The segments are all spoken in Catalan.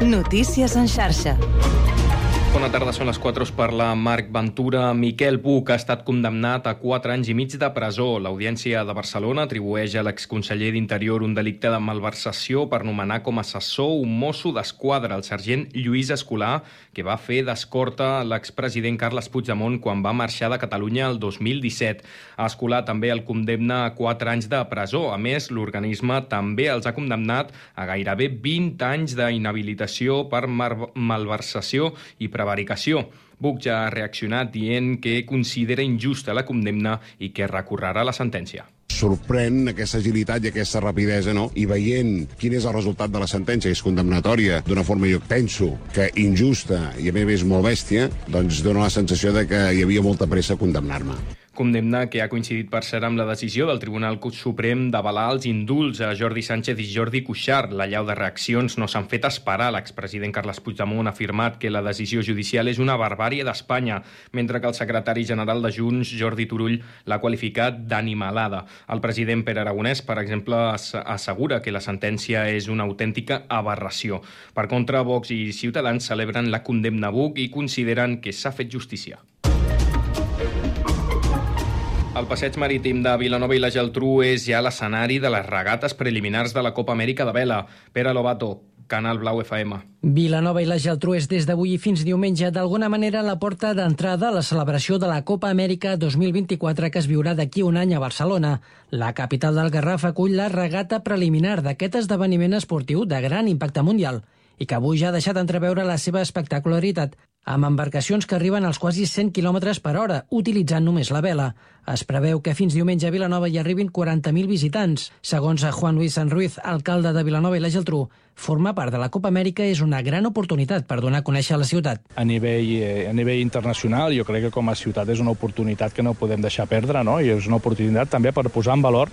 Notícies en xarxa. Bona tarda, són les 4, us parla Marc Ventura. Miquel Buch ha estat condemnat a 4 anys i mig de presó. L'Audiència de Barcelona atribueix a l'exconseller d'Interior un delicte de malversació per nomenar com a assessor un mosso d'esquadra, el sergent Lluís Escolar, que va fer d'escorta l'expresident Carles Puigdemont quan va marxar de Catalunya el 2017. A Escolar també el condemna a 4 anys de presó. A més, l'organisme també els ha condemnat a gairebé 20 anys d'inhabilitació per malversació i prevaricació. Buch ja ha reaccionat dient que considera injusta la condemna i que recorrerà la sentència sorprèn aquesta agilitat i aquesta rapidesa, no? I veient quin és el resultat de la sentència, és condemnatòria d'una forma, jo penso, que injusta i a més molt bèstia, doncs dona la sensació de que hi havia molta pressa a condemnar-me condemna que ha coincidit per ser amb la decisió del Tribunal Suprem d'avalar els indults a Jordi Sánchez i Jordi Cuixart. La llau de reaccions no s'han fet esperar. L'expresident Carles Puigdemont ha afirmat que la decisió judicial és una barbària d'Espanya, mentre que el secretari general de Junts, Jordi Turull, l'ha qualificat d'animalada. El president Pere Aragonès, per exemple, assegura que la sentència és una autèntica aberració. Per contra, Vox i Ciutadans celebren la condemna Buc i consideren que s'ha fet justícia. El passeig marítim de Vilanova i la Geltrú és ja l'escenari de les regates preliminars de la Copa Amèrica de Vela. Pere Lobato, Canal Blau FM. Vilanova i la Geltrú és des d'avui fins diumenge d'alguna manera la porta d'entrada a la celebració de la Copa Amèrica 2024 que es viurà d'aquí un any a Barcelona. La capital del Garraf acull la regata preliminar d'aquest esdeveniment esportiu de gran impacte mundial i que avui ja ha deixat entreveure la seva espectacularitat amb embarcacions que arriben als quasi 100 km per hora, utilitzant només la vela. Es preveu que fins diumenge a Vilanova hi arribin 40.000 visitants. Segons a Juan Luis Sanruiz, alcalde de Vilanova i la Geltrú, formar part de la Copa Amèrica és una gran oportunitat per donar a conèixer la ciutat. A nivell, eh, a nivell internacional, jo crec que com a ciutat és una oportunitat que no podem deixar perdre, no? i és una oportunitat també per posar en valor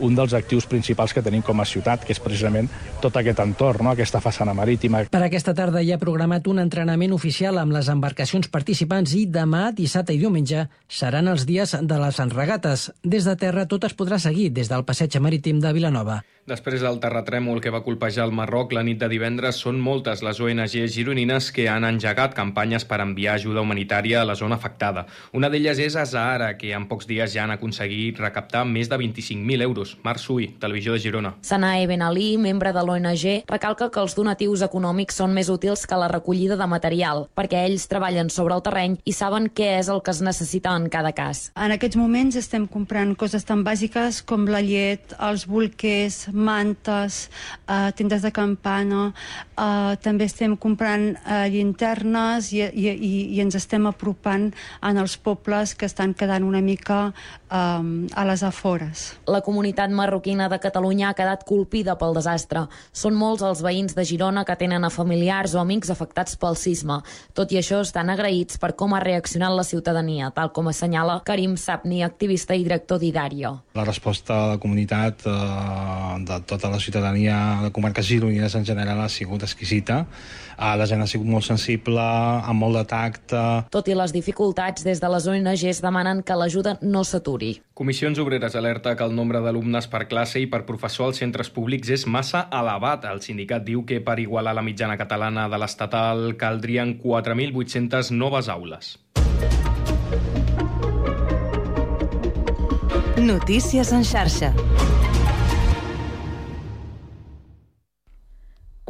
un dels actius principals que tenim com a ciutat, que és precisament tot aquest entorn, no? aquesta façana marítima. Per aquesta tarda hi ha programat un entrenament oficial amb les embarcacions participants i demà, dissabte i diumenge seran els dies de les regates. Des de terra tot es podrà seguir des del passeig marítim de Vilanova. Després del terratrèmol que va colpejar el Marroc la nit de divendres, són moltes les ONG gironines que han engegat campanyes per enviar ajuda humanitària a la zona afectada. Una d'elles és Azahara, que en pocs dies ja han aconseguit recaptar més de 25.000 euros. Marc Sui, Televisió de Girona. Sanae Ben Ali, membre de l'ONG, recalca que els donatius econòmics són més útils que la recollida de material, perquè ells treballen sobre el terreny i saben què és el que es necessita en cada cas. En aquests moments estem comprant coses tan bàsiques com la llet, els bolquers, mantes, eh, tendes de campana, eh, també estem comprant eh, llinternes i, i, i, i ens estem apropant en els pobles que estan quedant una mica eh, a les afores. La comunitat marroquina de Catalunya ha quedat colpida pel desastre. Són molts els veïns de Girona que tenen a familiars o amics afectats pel sisme. Tot i això, estan agraïts per com ha reaccionat la ciutadania, tal com assenyala Karim Sapni, activista i director d'Idària. La resposta de la comunitat eh, de tota la ciutadania de comarques gironines en general ha sigut exquisita. Uh, la gent ha sigut molt sensible, amb molt de tacte. Tot i les dificultats, des de les ONGs demanen que l'ajuda no s'aturi. Comissions Obreres alerta que el nombre d'alumnes per classe i per professor als centres públics és massa elevat. El sindicat diu que per igualar la mitjana catalana de l'estatal caldrien 4.800 noves aules. Notícies en xarxa.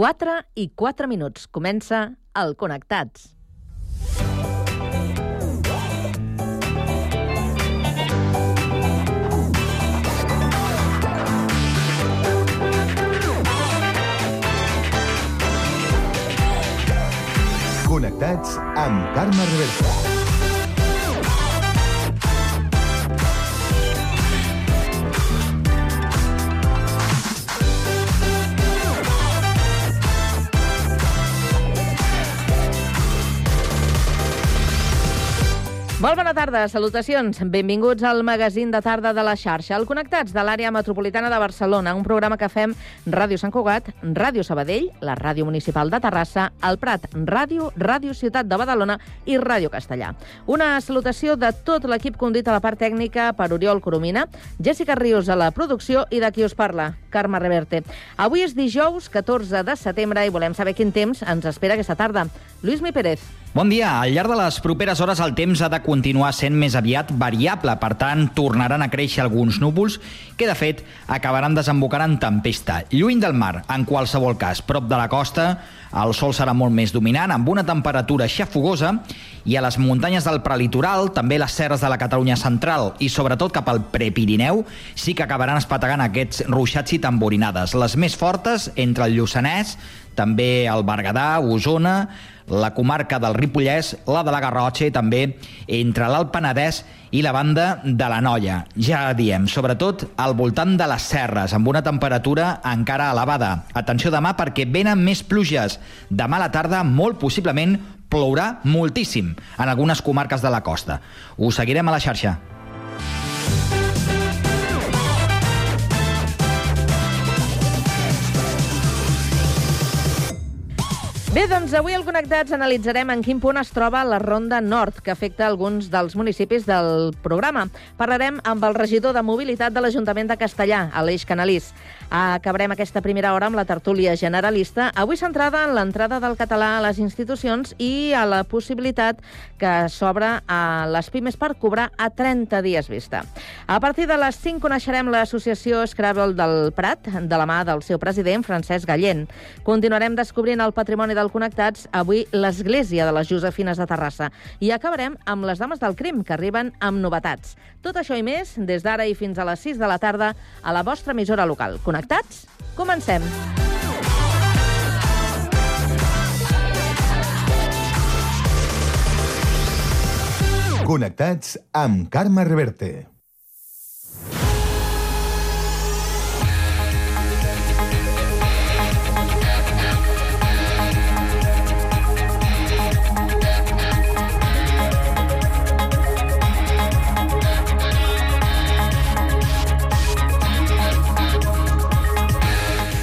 4 i 4 minuts. Comença el Connectats. Connectats amb Carme Reversa. Molt bona tarda, salutacions. Benvinguts al magazín de tarda de la xarxa, el Connectats de l'àrea metropolitana de Barcelona, un programa que fem Ràdio Sant Cugat, Ràdio Sabadell, la Ràdio Municipal de Terrassa, el Prat Ràdio, Ràdio Ciutat de Badalona i Ràdio Castellà. Una salutació de tot l'equip condit a la part tècnica per Oriol Coromina, Jessica Rius a la producció i de qui us parla, Carme Reverte. Avui és dijous, 14 de setembre, i volem saber quin temps ens espera aquesta tarda. Lluís Mi Pérez. Bon dia. Al llarg de les properes hores el temps ha de continuar sent més aviat variable, per tant, tornaran a créixer alguns núvols que, de fet, acabaran desembocant en tempesta. Lluny del mar, en qualsevol cas, prop de la costa, el sol serà molt més dominant, amb una temperatura xafogosa, i a les muntanyes del prelitoral, també les serres de la Catalunya central i sobretot cap al Prepirineu, sí que acabaran espatagant aquests ruixats i tamborinades. Les més fortes entre el Lluçanès, també el Berguedà, Osona, la comarca del Ripollès, la de la Garrotxa i també entre l'Alt Penedès i la banda de la Noia. Ja diem, sobretot al voltant de les serres, amb una temperatura encara elevada. Atenció demà perquè venen més pluges. Demà a la tarda, molt possiblement, plourà moltíssim en algunes comarques de la costa. Us seguirem a la xarxa. Bé, doncs avui al Connectats analitzarem en quin punt es troba la Ronda Nord, que afecta alguns dels municipis del programa. Parlarem amb el regidor de Mobilitat de l'Ajuntament de Castellà, Aleix Canalís. Acabarem aquesta primera hora amb la tertúlia generalista, avui centrada en l'entrada del català a les institucions i a la possibilitat que s'obre a les pimes per cobrar a 30 dies vista. A partir de les 5 coneixerem l'associació Scrabble del Prat, de la mà del seu president, Francesc Gallent. Continuarem descobrint el patrimoni del Connectats, avui l'Església de les Josefines de Terrassa. I acabarem amb les Dames del Crim, que arriben amb novetats. Tot això i més, des d'ara i fins a les 6 de la tarda, a la vostra emissora local. Connectats? Comencem! Connectats amb Carme Reverte.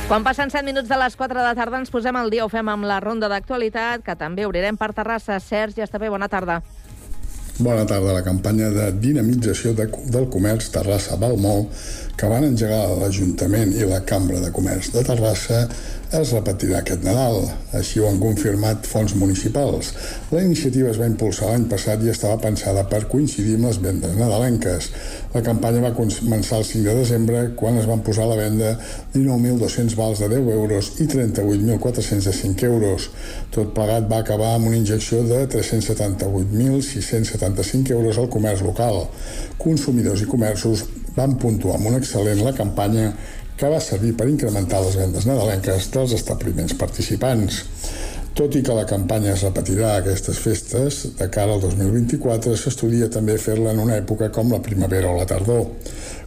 Quan passen 7 minuts de les 4 de la tarda ens posem al dia, ho fem amb la ronda d'actualitat, que també obrirem per Terrassa. Sergi, està bé, bona tarda. Bona tarda. La campanya de dinamització de, del comerç Terrassa-Balmol que van engegar l'Ajuntament i la Cambra de Comerç de Terrassa es repetirà aquest Nadal. Així ho han confirmat fons municipals. La iniciativa es va impulsar l'any passat i estava pensada per coincidir amb les vendes nadalenques. La campanya va començar el 5 de desembre, quan es van posar a la venda 19.200 vals de 10 euros i 38.400 de 5 euros. Tot plegat va acabar amb una injecció de 378.675 euros al comerç local. Consumidors i comerços van puntuar amb un excel·lent la campanya que va servir per incrementar les vendes nadalenques dels establiments participants. Tot i que la campanya es repetirà a aquestes festes, de cara al 2024 s'estudia també fer-la en una època com la primavera o la tardor,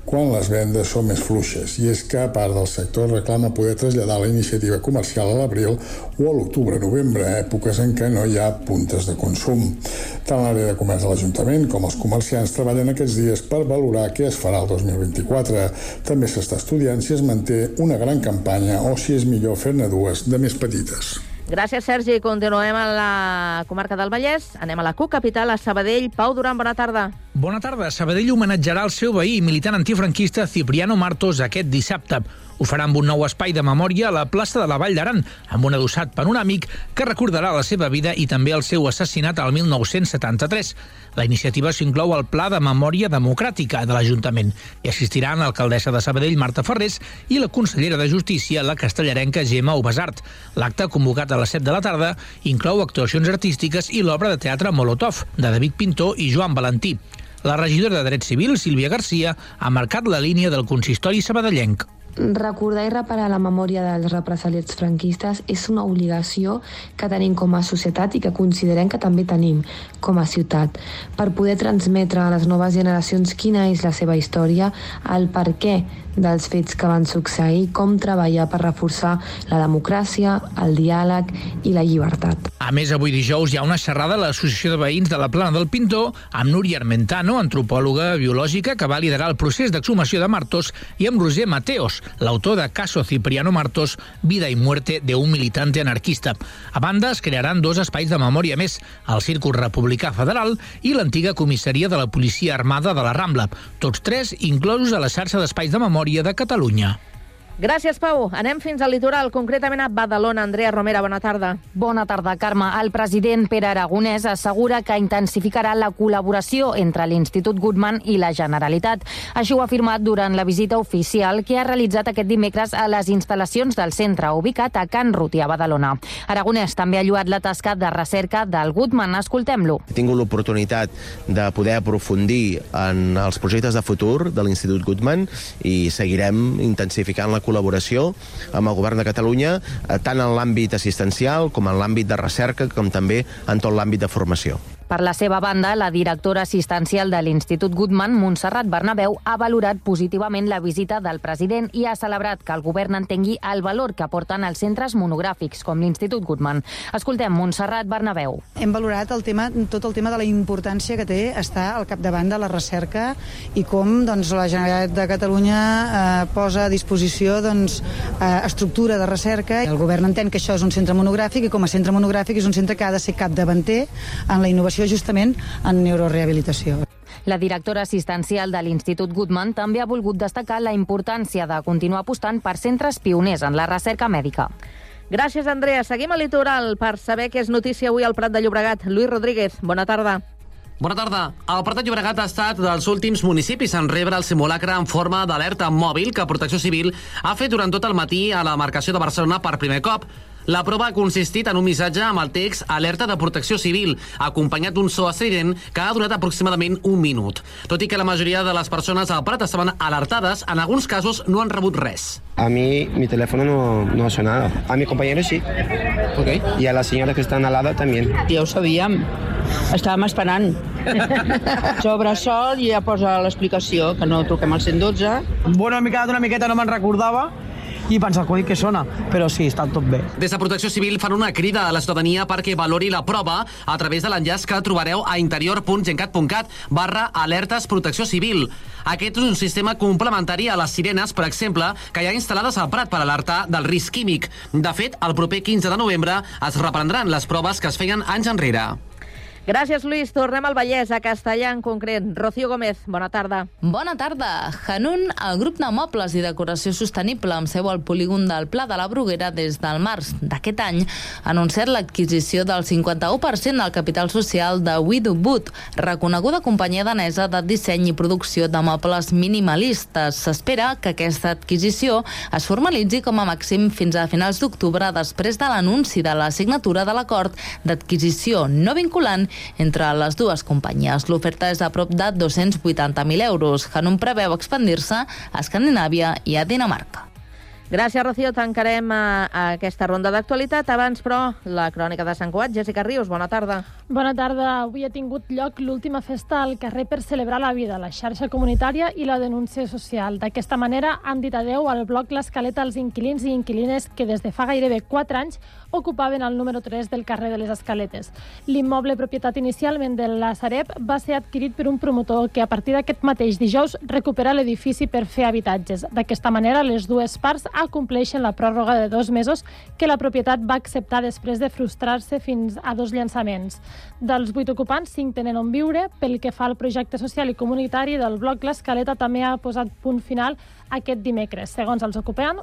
quan les vendes són més fluixes, i és que part del sector reclama poder traslladar la iniciativa comercial a l'abril o a l'octubre-novembre, èpoques en què no hi ha puntes de consum. Tant l'àrea de comerç de l'Ajuntament com els comerciants treballen aquests dies per valorar què es farà el 2024. També s'està estudiant si es manté una gran campanya o si és millor fer-ne dues de més petites. Gràcies, Sergi. Continuem a la comarca del Vallès. Anem a la CUC Capital, a Sabadell. Pau Duran, bona tarda. Bona tarda. Sabadell homenatjarà el seu veí, militant antifranquista Cipriano Martos, aquest dissabte. Ho farà amb un nou espai de memòria a la plaça de la Vall d'Aran, amb un adossat panoràmic que recordarà la seva vida i també el seu assassinat al 1973. La iniciativa s'inclou al Pla de Memòria Democràtica de l'Ajuntament i assistiran l'alcaldessa de Sabadell, Marta Ferrés, i la consellera de Justícia, la castellarenca Gemma Ubasart. L'acte, convocat a les 7 de la tarda, inclou actuacions artístiques i l'obra de teatre Molotov, de David Pintor i Joan Valentí. La regidora de Drets Civils, Sílvia Garcia, ha marcat la línia del consistori sabadellenc. Recordar i reparar la memòria dels represaliats franquistes és una obligació que tenim com a societat i que considerem que també tenim com a ciutat, per poder transmetre a les noves generacions quina és la seva història, el per què dels fets que van succeir, com treballar per reforçar la democràcia, el diàleg i la llibertat. A més, avui dijous hi ha una xerrada a l'Associació de Veïns de la Plana del Pintor amb Núria Armentano, antropòloga biològica que va liderar el procés d'exhumació de Martos, i amb Roger Mateos, l'autor de Caso Cipriano Martos, Vida i muerte de un militante anarquista. A banda, es crearan dos espais de memòria més, el Círcul Republicà Federal i l'antiga comissaria de la Policia Armada de la Rambla, tots tres inclosos a la xarxa d'espais de memòria de Catalunya. Gràcies, Pau. Anem fins al litoral, concretament a Badalona. Andrea Romera, bona tarda. Bona tarda, Carme. El president Pere Aragonès assegura que intensificarà la col·laboració entre l'Institut Goodman i la Generalitat. Així ho ha afirmat durant la visita oficial que ha realitzat aquest dimecres a les instal·lacions del centre ubicat a Can Ruti, a Badalona. Aragonès també ha lluat la tasca de recerca del Goodman. Escoltem-lo. He tingut l'oportunitat de poder aprofundir en els projectes de futur de l'Institut Goodman i seguirem intensificant la col·laboració amb el Govern de Catalunya, eh, tant en l'àmbit assistencial com en l'àmbit de recerca, com també en tot l'àmbit de formació. Per la seva banda, la directora assistencial de l'Institut Goodman, Montserrat Bernabeu, ha valorat positivament la visita del president i ha celebrat que el govern entengui el valor que aporten els centres monogràfics, com l'Institut Goodman. Escoltem Montserrat Bernabeu. Hem valorat el tema, tot el tema de la importància que té estar al capdavant de la recerca i com doncs, la Generalitat de Catalunya eh, posa a disposició doncs, eh, estructura de recerca. El govern entén que això és un centre monogràfic i com a centre monogràfic és un centre que ha de ser capdavanter en la innovació justament en neurorehabilitació. La directora assistencial de l'Institut Goodman també ha volgut destacar la importància de continuar apostant per centres pioners en la recerca mèdica. Gràcies, Andrea. Seguim al litoral per saber què és notícia avui al Prat de Llobregat. Lluís Rodríguez, bona tarda. Bona tarda. El Prat de Llobregat ha estat dels últims municipis en rebre el simulacre en forma d'alerta mòbil que Protecció Civil ha fet durant tot el matí a la marcació de Barcelona per primer cop. La prova ha consistit en un missatge amb el text alerta de protecció civil, acompanyat d'un so estrident que ha durat aproximadament un minut. Tot i que la majoria de les persones al Prat estaven alertades, en alguns casos no han rebut res. A mí mi teléfono no, no ha sonado. A mi compañero sí. Okay. Y a las señoras que están al lado también. Ja ho sabíem. Estàvem esperant. Sobre sol ja posa l'explicació, que no truquem al 112. Bueno, m'he quedat una miqueta, no me'n recordava, i pensa el codi que sona, però sí, està tot bé. Des de Protecció Civil fan una crida a la ciutadania perquè valori la prova a través de l'enllaç que trobareu a interior.gencat.cat barra alertes protecció civil. Aquest és un sistema complementari a les sirenes, per exemple, que hi ha instal·lades al Prat per alertar del risc químic. De fet, el proper 15 de novembre es reprendran les proves que es feien anys enrere. Gràcies, Lluís. Tornem al Vallès, a Castellà en concret. Rocío Gómez, bona tarda. Bona tarda. Hanun, el grup de mobles i decoració sostenible amb seu al polígon del Pla de la Bruguera des del març d'aquest any, ha anunciat l'adquisició del 51% del capital social de Widow Boot, reconeguda companyia danesa de disseny i producció de mobles minimalistes. S'espera que aquesta adquisició es formalitzi com a màxim fins a finals d'octubre després de l'anunci de la signatura de l'acord d'adquisició no vinculant entre les dues companyies. L'oferta és a prop de 280.000 euros. Hanum preveu expandir-se a Escandinàvia i a Dinamarca. Gràcies, Rocío. Tancarem a, a aquesta ronda d'actualitat. Abans, però, la crònica de Sant Cuat. Jessica Rius, bona tarda. Bona tarda. Avui ha tingut lloc l'última festa al carrer per celebrar la vida, la xarxa comunitària i la denúncia social. D'aquesta manera han dit adeu al bloc L'Escaleta als inquilins i inquilines que des de fa gairebé 4 anys ocupaven el número 3 del carrer de les Escaletes. L'immoble propietat inicialment de la Sareb va ser adquirit per un promotor que a partir d'aquest mateix dijous recupera l'edifici per fer habitatges. D'aquesta manera, les dues parts acompleixen la pròrroga de dos mesos que la propietat va acceptar després de frustrar-se fins a dos llançaments. Dels vuit ocupants, cinc tenen on viure. Pel que fa al projecte social i comunitari del bloc L'Escaleta també ha posat punt final aquest dimecres, segons els, ocupants,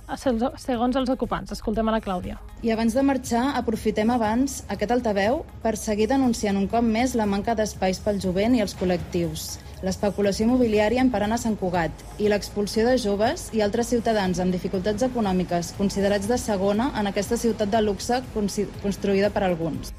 segons els ocupants. Escoltem a la Clàudia. I abans de marxar, aprofitem abans aquest altaveu per seguir denunciant un cop més la manca d'espais pel jovent i els col·lectius, l'especulació immobiliària emparant a Sant Cugat i l'expulsió de joves i altres ciutadans amb dificultats econòmiques considerats de segona en aquesta ciutat de luxe construïda per alguns.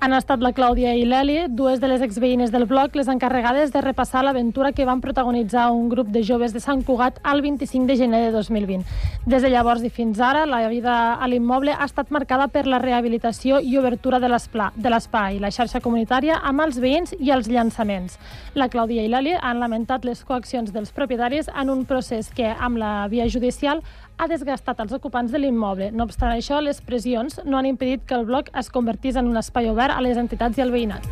Han estat la Clàudia i l'Eli, dues de les exveïnes del bloc, les encarregades de repassar l'aventura que van protagonitzar un grup de joves de Sant Cugat al 25 de gener de 2020. Des de llavors i fins ara, la vida a l'immoble ha estat marcada per la rehabilitació i obertura de l'espai, la xarxa comunitària amb els veïns i els llançaments. La Clàudia i l'Eli han lamentat les coaccions dels propietaris en un procés que, amb la via judicial, ha desgastat els ocupants de l'immoble. No obstant això, les pressions no han impedit que el bloc es convertís en un espai obert a les entitats i al veïnat.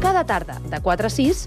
Cada tarda, de 4 a 6,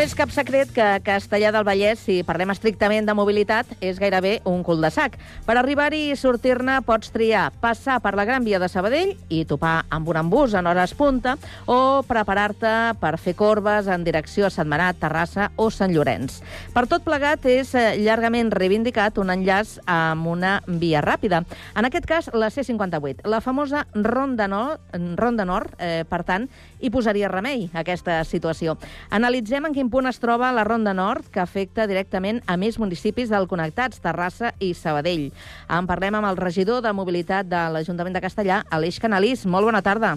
És cap secret que Castellà del Vallès, si parlem estrictament de mobilitat, és gairebé un cul de sac. Per arribar-hi i sortir-ne pots triar passar per la Gran Via de Sabadell i topar amb un embús en hores punta o preparar-te per fer corbes en direcció a Setmanat, Terrassa o Sant Llorenç. Per tot plegat és eh, llargament reivindicat un enllaç amb una via ràpida. En aquest cas, la C58. La famosa Ronda Nord, Ronda Nord eh, per tant, hi posaria remei a aquesta situació. Analitzem en quin punt es troba la Ronda Nord, que afecta directament a més municipis del Connectats, Terrassa i Sabadell. En parlem amb el regidor de Mobilitat de l'Ajuntament de Castellà, Aleix Canalís. Molt bona tarda.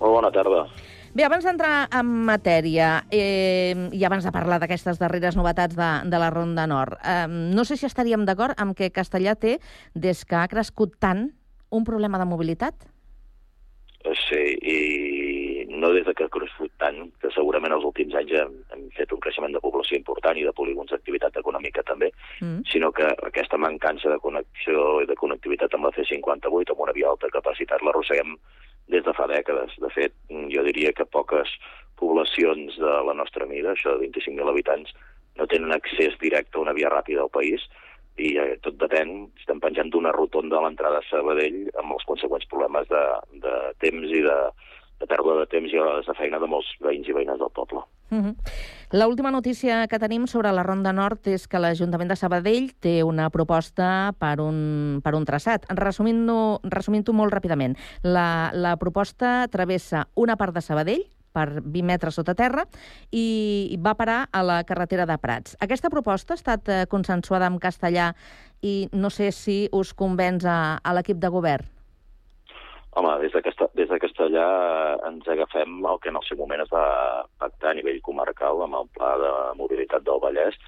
Molt bona tarda. Bé, abans d'entrar en matèria eh, i abans de parlar d'aquestes darreres novetats de, de la Ronda Nord, eh, no sé si estaríem d'acord amb que Castellà té, des que ha crescut tant, un problema de mobilitat? Sí, i no des de que ha crescut tant, que segurament els últims anys hem, hem fet un creixement de població important i de polígons d'activitat econòmica també, mm. sinó que aquesta mancança de connexió i de connectivitat amb la C58, amb una via alta capacitat, l'arrosseguem des de fa dècades. De fet, jo diria que poques poblacions de la nostra mida, això de 25.000 habitants, no tenen accés directe a una via ràpida al país, i eh, tot depèn, estem penjant d'una rotonda a l'entrada a Sabadell amb els conseqüents problemes de, de temps i de, de pèrdua de temps i hores de feina de molts veïns i veïnes del poble. Uh -huh. L'última notícia que tenim sobre la Ronda Nord és que l'Ajuntament de Sabadell té una proposta per un, per un traçat. Resumint-ho resumint molt ràpidament, la, la proposta travessa una part de Sabadell, per 20 metres sota terra i va parar a la carretera de Prats. Aquesta proposta ha estat eh, consensuada amb castellà i no sé si us convenç a, a l'equip de govern. Home, des de, Casta des de Castellà eh, ens agafem el que en el seu moment es va pactar a nivell comarcal amb el Pla de Mobilitat del Vallès,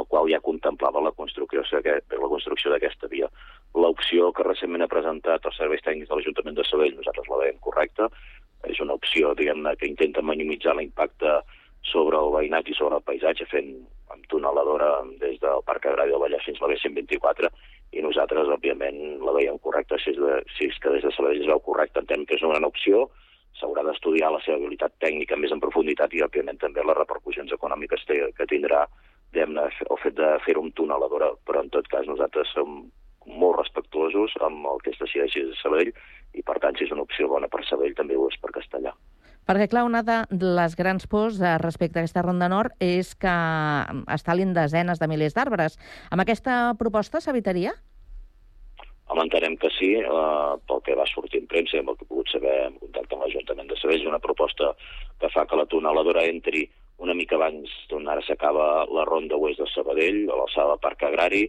el qual ja contemplava la construcció, la construcció d'aquesta via. L'opció que recentment ha presentat els serveis tècnics de l'Ajuntament de Sabell, nosaltres la veiem correcta, és una opció, diguem-ne, que intenta minimitzar l'impacte sobre el veïnat i sobre el paisatge, fent amb tuneladora des del Parc Agrari del Vallès fins a la B124, i nosaltres, òbviament, la veiem correcta. Si és, de, si és que des de Sabadell es veu correcte, entenem que és una gran opció, s'haurà d'estudiar la seva habilitat tècnica més en profunditat i, òbviament, també les repercussions econòmiques que tindrà el fet de fer-ho amb tuneladora, però en tot cas nosaltres som molt respectuosos amb el que es decideixi de Sabadell i, per tant, si és una opció bona per Sabadell, també ho és per Castellà. Perquè, clar, una de les grans pors eh, respecte a aquesta Ronda Nord és que es talin desenes de milers d'arbres. Amb aquesta proposta s'evitaria? Home, entenem que sí, eh, pel que va sortir en premsa i amb el que he pogut saber en contacte amb l'Ajuntament de Sabell, és una proposta que fa que la tuneladora entri una mica abans d'on ara s'acaba la ronda oest de Sabadell, a l'alçada del Parc Agrari,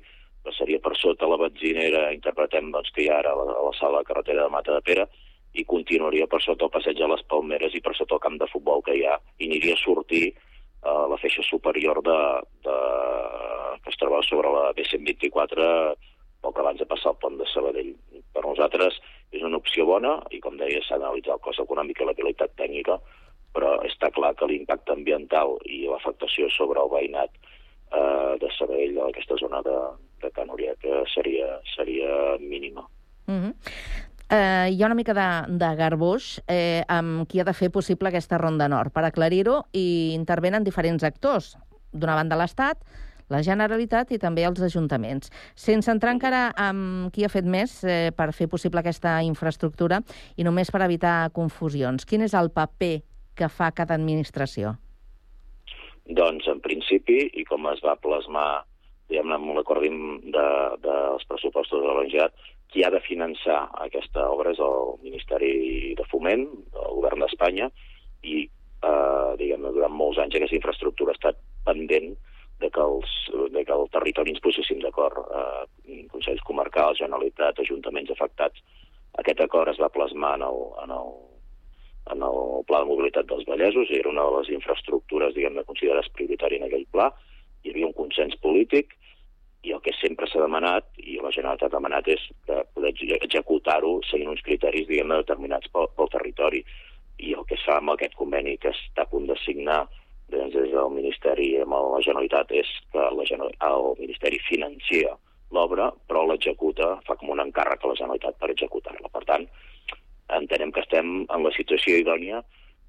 passaria per sota la benzinera, interpretem doncs, que hi ha ara a la, a la sala carretera de Mata de Pere, i continuaria per sota el passeig de les Palmeres i per sota el camp de futbol que hi ha, i aniria a sortir a uh, la feixa superior de, de, que es troba sobre la B124 poc abans de passar el pont de Sabadell. Per nosaltres és una opció bona i, com deia, s'ha d'analitzar el cost econòmic i l'habilitat tècnica, però està clar que l'impacte ambiental i l'afectació sobre el veïnat eh, de Sabadell, d'aquesta zona de, de Can Oriaca, seria, seria mínima. Mm -hmm eh, hi ha una mica de, de garbuix eh, amb qui ha de fer possible aquesta Ronda Nord. Per aclarir-ho, i intervenen diferents actors. D'una banda l'Estat, la Generalitat i també els ajuntaments. Sense entrar encara en qui ha fet més eh, per fer possible aquesta infraestructura i només per evitar confusions, quin és el paper que fa cada administració? Doncs, en principi, i com es va plasmar diguem-ne, amb l'acord de, dels pressupostos de la Generalitat, qui ha de finançar aquesta obra és el Ministeri de Foment, el Govern d'Espanya, i eh, diguem durant molts anys aquesta infraestructura ha estat pendent de que, els, de que el territori ens poséssim d'acord, eh, Consells Comarcals, Generalitat, Ajuntaments afectats. Aquest acord es va plasmar en el, en el, en el Pla de Mobilitat dels Vallesos, i era una de les infraestructures, diguem-ne, considerades prioritàries en aquell pla. Hi havia un consens polític, i el que sempre s'ha demanat, i la Generalitat ha demanat, és que poder executar-ho seguint uns criteris, diguem determinats pel, pel territori. I el que es fa amb aquest conveni que està a punt de signar doncs, des del Ministeri amb la Generalitat és que la, el Ministeri financia l'obra, però l'executa, fa com un encàrrec a la Generalitat per executar-la. Per tant, entenem que estem en la situació idònia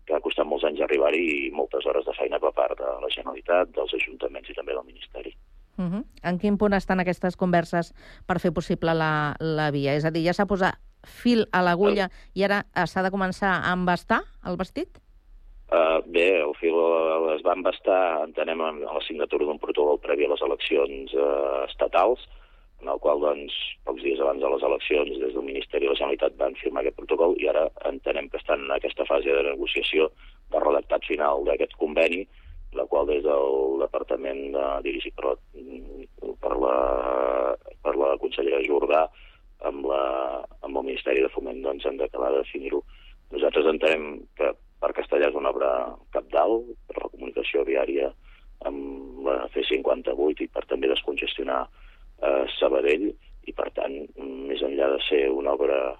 que ha costat molts anys arribar-hi i moltes hores de feina per part de la Generalitat, dels ajuntaments i també del Ministeri. Uh -huh. En quin punt estan aquestes converses per fer possible la, la via? És a dir, ja s'ha posat fil a l'agulla i ara s'ha de començar a embastar el vestit? Uh, bé, el fil es va embastar, entenem, amb la signatura d'un protocol previ a les eleccions uh, estatals, en el qual, doncs, pocs dies abans de les eleccions, des del Ministeri de la Generalitat van firmar aquest protocol i ara entenem que estan en aquesta fase de negociació de redactat final d'aquest conveni, la qual des del Departament de, dirigit per la, per la, per la consellera Jordà amb, la, amb el Ministeri de Foment doncs, hem d'acabar de definir-ho. Nosaltres entenem que per Castellà és una obra capdalt per la comunicació viària amb la C58 i per també descongestionar eh, Sabadell i per tant, més enllà de ser una obra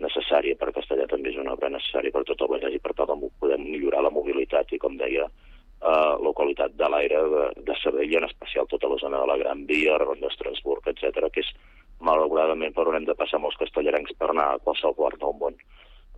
necessària per Castellà també és una obra necessària per tot el Vallès i per el podem millorar la mobilitat i com deia eh, la qualitat de l'aire de, de Sabadell, en especial tota la zona de la Gran Via, Ronda d'Estrasburg, etc, que és malauradament per on hem de passar molts castellarencs per anar a qualsevol part del món.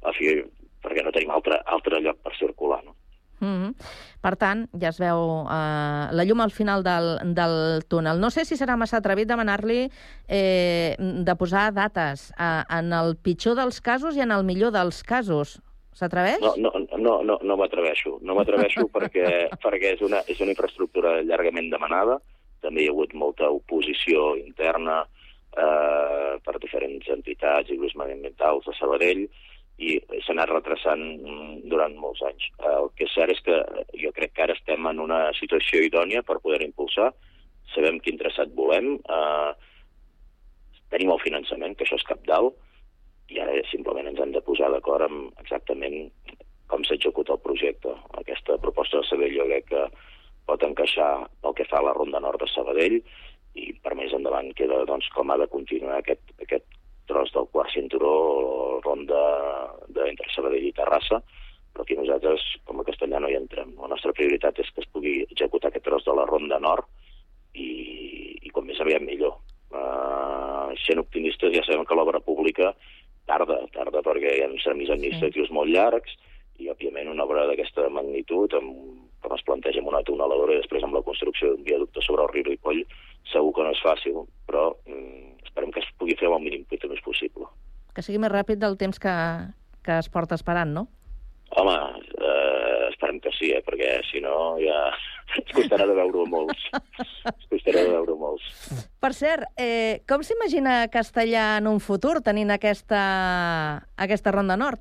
A fi, perquè no tenim altre, altre lloc per circular, no? Mm -hmm. Per tant, ja es veu eh, la llum al final del, del túnel. No sé si serà massa atrevit demanar-li eh, de posar dates eh, en el pitjor dels casos i en el millor dels casos. S'atreveix? No, no, no, no, no m'atreveixo. No m'atreveixo perquè, perquè és, una, és una infraestructura llargament demanada. També hi ha hagut molta oposició interna eh, per diferents entitats i grups mediambientals de Sabadell i s'ha anat retrasant durant molts anys. El que és cert és que jo crec que ara estem en una situació idònia per poder impulsar. Sabem quin traçat volem, eh, tenim el finançament, que això és cap dalt, i ara simplement ens hem de posar d'acord amb exactament com s'executa el projecte. Aquesta proposta de Sabadell jo crec que pot encaixar pel que fa a la Ronda Nord de Sabadell i per més endavant queda doncs, com ha de continuar aquest, aquest tros del quart cinturó, ronda de, entre Sabadell i Terrassa, però aquí nosaltres, com a castellà, no hi entrem. La nostra prioritat és que es pugui executar aquest tros de la ronda nord i, i com més aviat millor. Uh, sent optimistes ja sabem que l'obra pública tarda, tarda perquè hi ha tràmits administratius sí. molt llargs i, òbviament, una obra d'aquesta magnitud, amb, com es planteja amb una tuneladora i després amb la construcció d'un viaducte sobre el riu Ripoll, segur que no és fàcil, però mm, esperem que es pugui fer el mínim temps possible. Que sigui més ràpid del temps que, que es porta esperant, no? Home, eh, esperem que sí, eh, perquè si no ja ens costarà de veure molts. ens costarà de veure molts. Per cert, eh, com s'imagina Castellà en un futur tenint aquesta, aquesta ronda nord?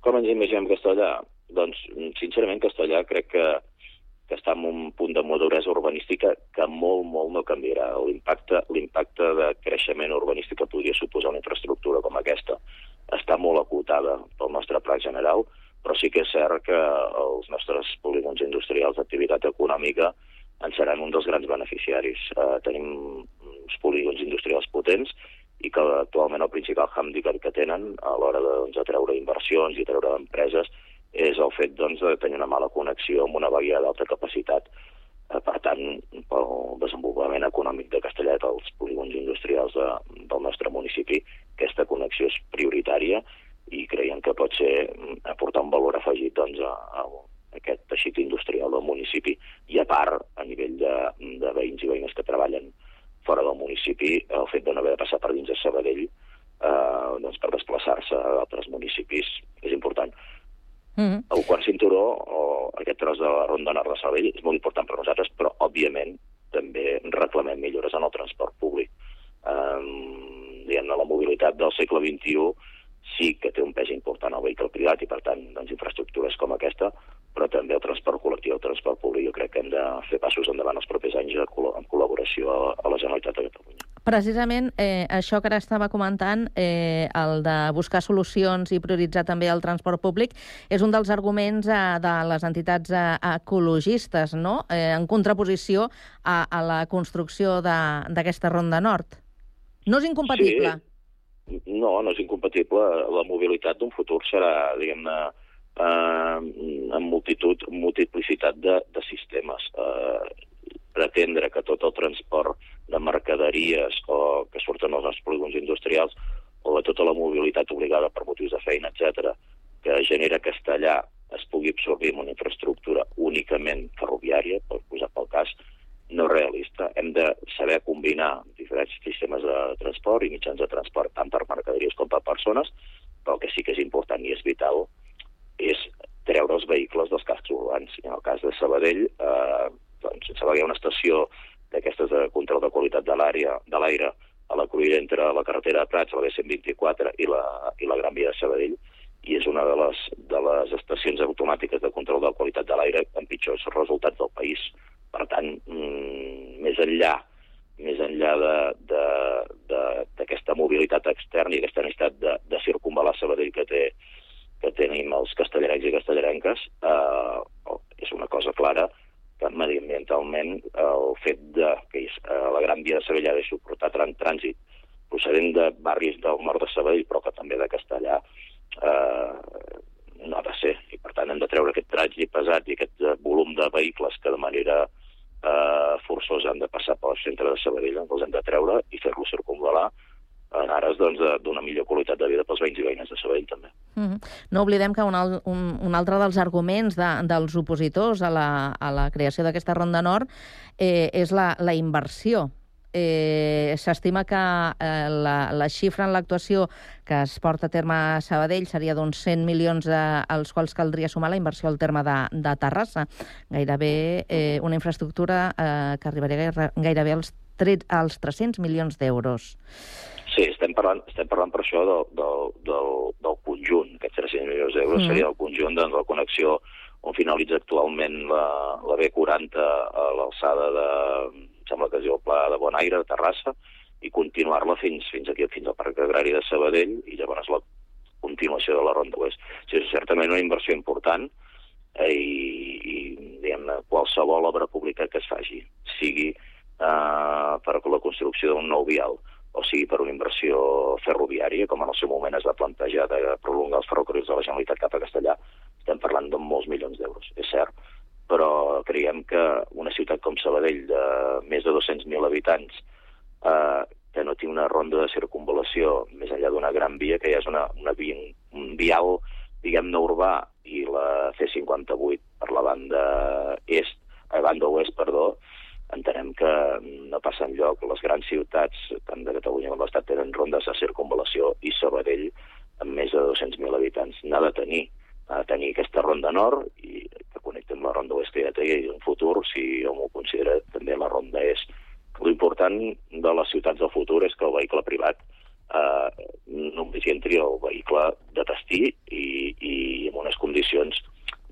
Com ens imaginem Castellà? Doncs, sincerament, Castellà crec que, que està en un punt de maduresa urbanística que molt, molt no canviarà. L'impacte l'impacte de creixement urbanístic que podria suposar una infraestructura com aquesta està molt acotada pel nostre pla general, però sí que és cert que els nostres polígons industrials d'activitat econòmica en seran un dels grans beneficiaris. Eh, tenim uns polígons industrials potents i que actualment el principal handicap que tenen a l'hora de, doncs, de treure inversions i treure empreses és el fet doncs, de tenir una mala connexió amb una via d'alta capacitat. Eh, per tant, pel desenvolupament econòmic de Castellet, els polígons industrials de, del nostre municipi, aquesta connexió és prioritària i creiem que pot ser mm, aportar un valor afegit doncs, a, a aquest teixit industrial del municipi i a part, a nivell de, de veïns i veïnes que treballen fora del municipi, el fet de no haver de passar per dins de Sabadell eh, doncs per desplaçar-se a altres municipis és important. Mm -hmm. El quart cinturó, o aquest tros de la Ronda Nord de Sabadell, és molt important per nosaltres, però, òbviament, també reclamem millores en el transport públic. Um, diguem-ne, la mobilitat del segle XXI sí que té un pes important al vehicle privat i, per tant, doncs, infraestructures com aquesta, però també el transport col·lectiu, el transport públic, jo crec que hem de fer passos endavant els propers anys en col·laboració a la Generalitat de Catalunya. Precisament eh, això que ara estava comentant, eh, el de buscar solucions i prioritzar també el transport públic, és un dels arguments eh, de les entitats eh, ecologistes, no? eh, en contraposició a, a la construcció d'aquesta Ronda Nord. No és incompatible? Sí. No, no és incompatible. La mobilitat d'un futur serà, diguem-ne, eh, en multitud, multiplicitat de, de sistemes. Eh, pretendre que tot el transport de mercaderies o que surten als nostres polígons industrials o de tota la mobilitat obligada per motius de feina, etc que genera Castellà es pugui absorbir en una infraestructura únicament ferroviària, per posar pel cas, no realista. Hem de saber combinar diferents sistemes de transport i mitjans de transport, tant per mercaderies com per persones, però el que sí que és important i és vital és treure els vehicles dels cascs urbans. En el cas de Sabadell, eh, doncs, que hi ha una estació d'aquestes de control de qualitat de l'àrea de l'aire a la cruïlla entre la carretera de Prats, la B124 i la, i la Gran Via de Sabadell, i és una de les, de les estacions automàtiques de control de qualitat de l'aire amb pitjors resultats del país. Per tant, mm, més enllà més enllà d'aquesta mobilitat externa i aquesta necessitat de, de circunvalar Sabadell que, té, que tenim els castellarencs i castellarenques, eh, és una cosa clara que mediambientalment el fet de que eh, la Gran Via de Sabadell ha de suportar tran trànsit procedent de barris del nord de Sabadell, però que també de Castellà, eh, no ha de ser. I, per tant, hem de trànsit pesat i aquest eh, volum de vehicles que de manera eh, forçosa han de passar pel centre de Sabadell, els hem de treure i fer-los circunvalar en ares doncs, d'una millor qualitat de vida pels veïns i veïnes de Sabadell, també. Mm -hmm. No oblidem que un, un, un altre dels arguments de, dels opositors a la, a la creació d'aquesta Ronda Nord eh, és la, la inversió eh, s'estima que eh, la, la xifra en l'actuació que es porta a terme a Sabadell seria d'uns 100 milions eh, als quals caldria sumar la inversió al terme de, de Terrassa. Gairebé eh, una infraestructura eh, que arribaria gairebé als, als 300 milions d'euros. Sí, estem parlant, estem parlant per això del, del, del, del conjunt. Aquests 300 milions d'euros mm. seria el conjunt de la connexió on finalitza actualment la, la B40 a l'alçada de, sembla que es diu el Pla de Bonaire, de Terrassa, i continuar-la fins, fins aquí, fins al Parc Agrari de Sabadell, i llavors la continuació de la Ronda Oest. Sí, és certament una inversió important eh, i, i diguem qualsevol obra pública que es faci, sigui eh, per la construcció d'un nou vial, o sigui per una inversió ferroviària, com en el seu moment es va plantejar de prolongar els ferrocarrils de la Generalitat cap a Castellà, estem parlant de molts milions d'euros, és cert, però creiem que una ciutat com Sabadell, de més de 200.000 habitants, eh, que no té una ronda de circunvalació més enllà d'una gran via, que ja és una, una via, un vial, diguem-ne, urbà, i la C58 per la banda est, a banda oest, perdó, entenem que no passa enlloc. Les grans ciutats, tant de Catalunya com l'Estat, tenen rondes de circunvalació i Sabadell, amb més de 200.000 habitants, n'ha de tenir. De tenir aquesta ronda nord i que connecta amb la ronda oest que ja té i en futur, si hom ho considera, també la ronda est. L'important de les ciutats del futur és que el vehicle privat eh, només hi entri el vehicle de destí i, i en unes condicions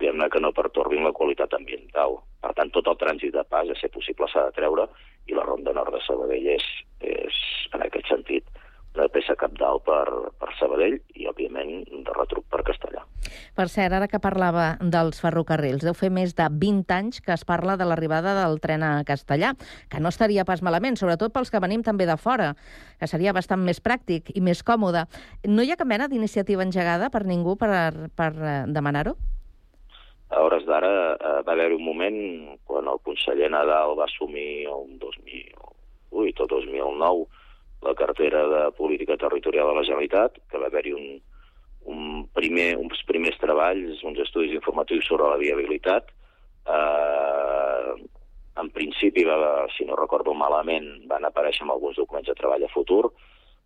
diguem-ne que no pertorbin la qualitat ambiental. Per tant, tot el trànsit de pas, a ser possible, s'ha de treure i la Ronda Nord de Sabadell és, és en aquest sentit, una peça capdalt per, per Sabadell i, òbviament, de retruc per Castellà. Per cert, ara que parlava dels ferrocarrils, deu fer més de 20 anys que es parla de l'arribada del tren a Castellà, que no estaria pas malament, sobretot pels que venim també de fora, que seria bastant més pràctic i més còmode. No hi ha cap mena d'iniciativa engegada per ningú per, per eh, demanar-ho? A hores d'ara eh, va haver un moment quan el conseller Nadal va assumir el 2008 o 2009 la cartera de política territorial de la Generalitat, que va haver-hi un, un primer, uns primers treballs, uns estudis informatius sobre la viabilitat. Eh, en principi, va, si no recordo malament, van aparèixer amb alguns documents de treball a futur,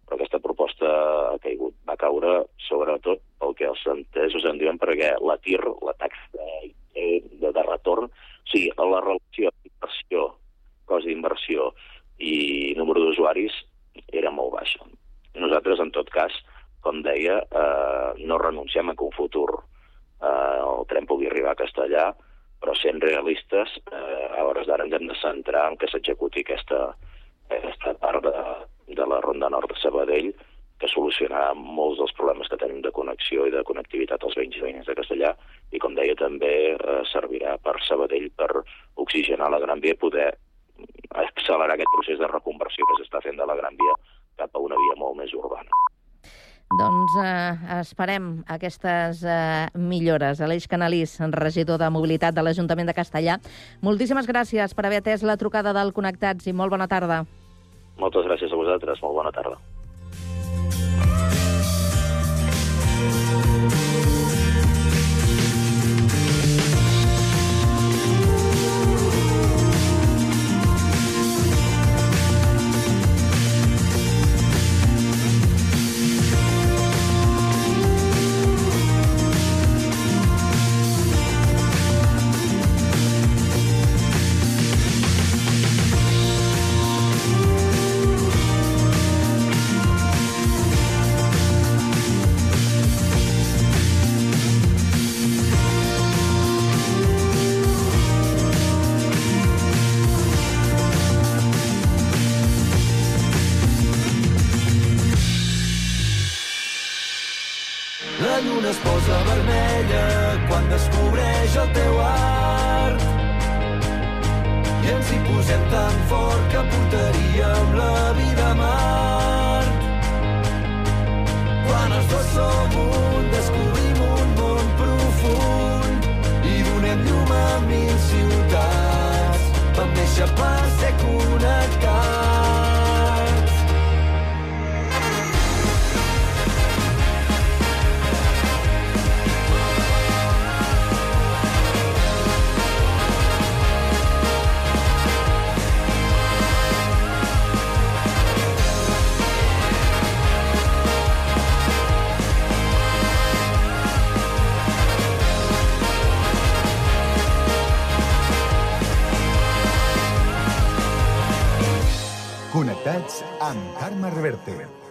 però aquesta proposta ha caigut, va caure sobretot pel que els entesos en diuen perquè la TIR, la taxa de, de, de retorn, o sigui, la relació d'inversió, cost d'inversió i número d'usuaris era molt baixa. Nosaltres, en tot cas, com deia, eh, no renunciem a que un futur eh, el tren pugui arribar a Castellà, però sent realistes, eh, a hores d'ara ens hem de centrar en que s'executi aquesta, aquesta part de, de la Ronda Nord de Sabadell, que solucionarà molts dels problemes que tenim de connexió i de connectivitat als veïns i veïnes de Castellà, i com deia també eh, servirà per Sabadell per oxigenar la Gran Via i poder accelerar aquest procés de reconversió que s'està fent de la Gran Via cap a una via molt més urbana. Doncs eh, esperem aquestes eh, millores. Aleix Canalís, regidor de Mobilitat de l'Ajuntament de Castellà. Moltíssimes gràcies per haver atès la trucada del Connectats i molt bona tarda. Moltes gràcies a vosaltres. Molt bona tarda. Connectats amb Carme Reverte.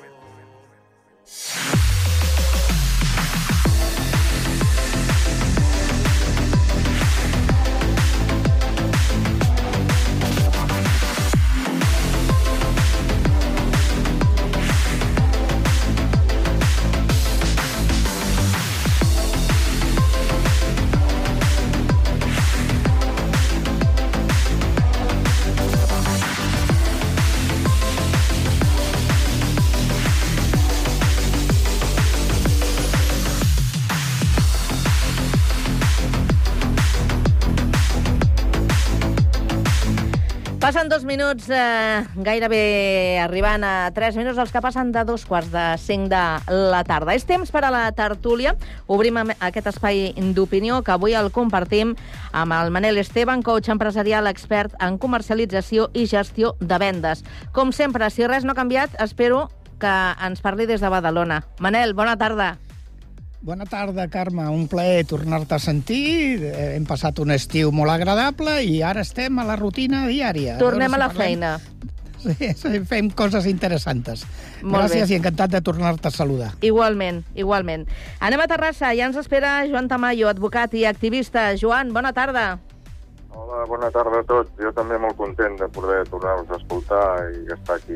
Passen dos minuts, eh, gairebé arribant a tres minuts, els que passen de dos quarts de cinc de la tarda. És temps per a la tertúlia. Obrim aquest espai d'opinió que avui el compartim amb el Manel Esteban, coach empresarial expert en comercialització i gestió de vendes. Com sempre, si res no ha canviat, espero que ens parli des de Badalona. Manel, bona tarda. Bona tarda, Carme. Un plaer tornar-te a sentir. Eh, Hem passat un estiu molt agradable i ara estem a la rutina diària. Tornem veure a la si parlem- feina. Sí, fem coses interessantes. Molt Gràcies bé. i encantat de tornar-te a saludar. Igualment, igualment. Anem a Terrassa, ja ens espera Joan Tamayo, advocat i activista. Joan, bona tarda. Hola, bona tarda a tots. Jo també molt content de poder tornar-vos a escoltar i estar aquí.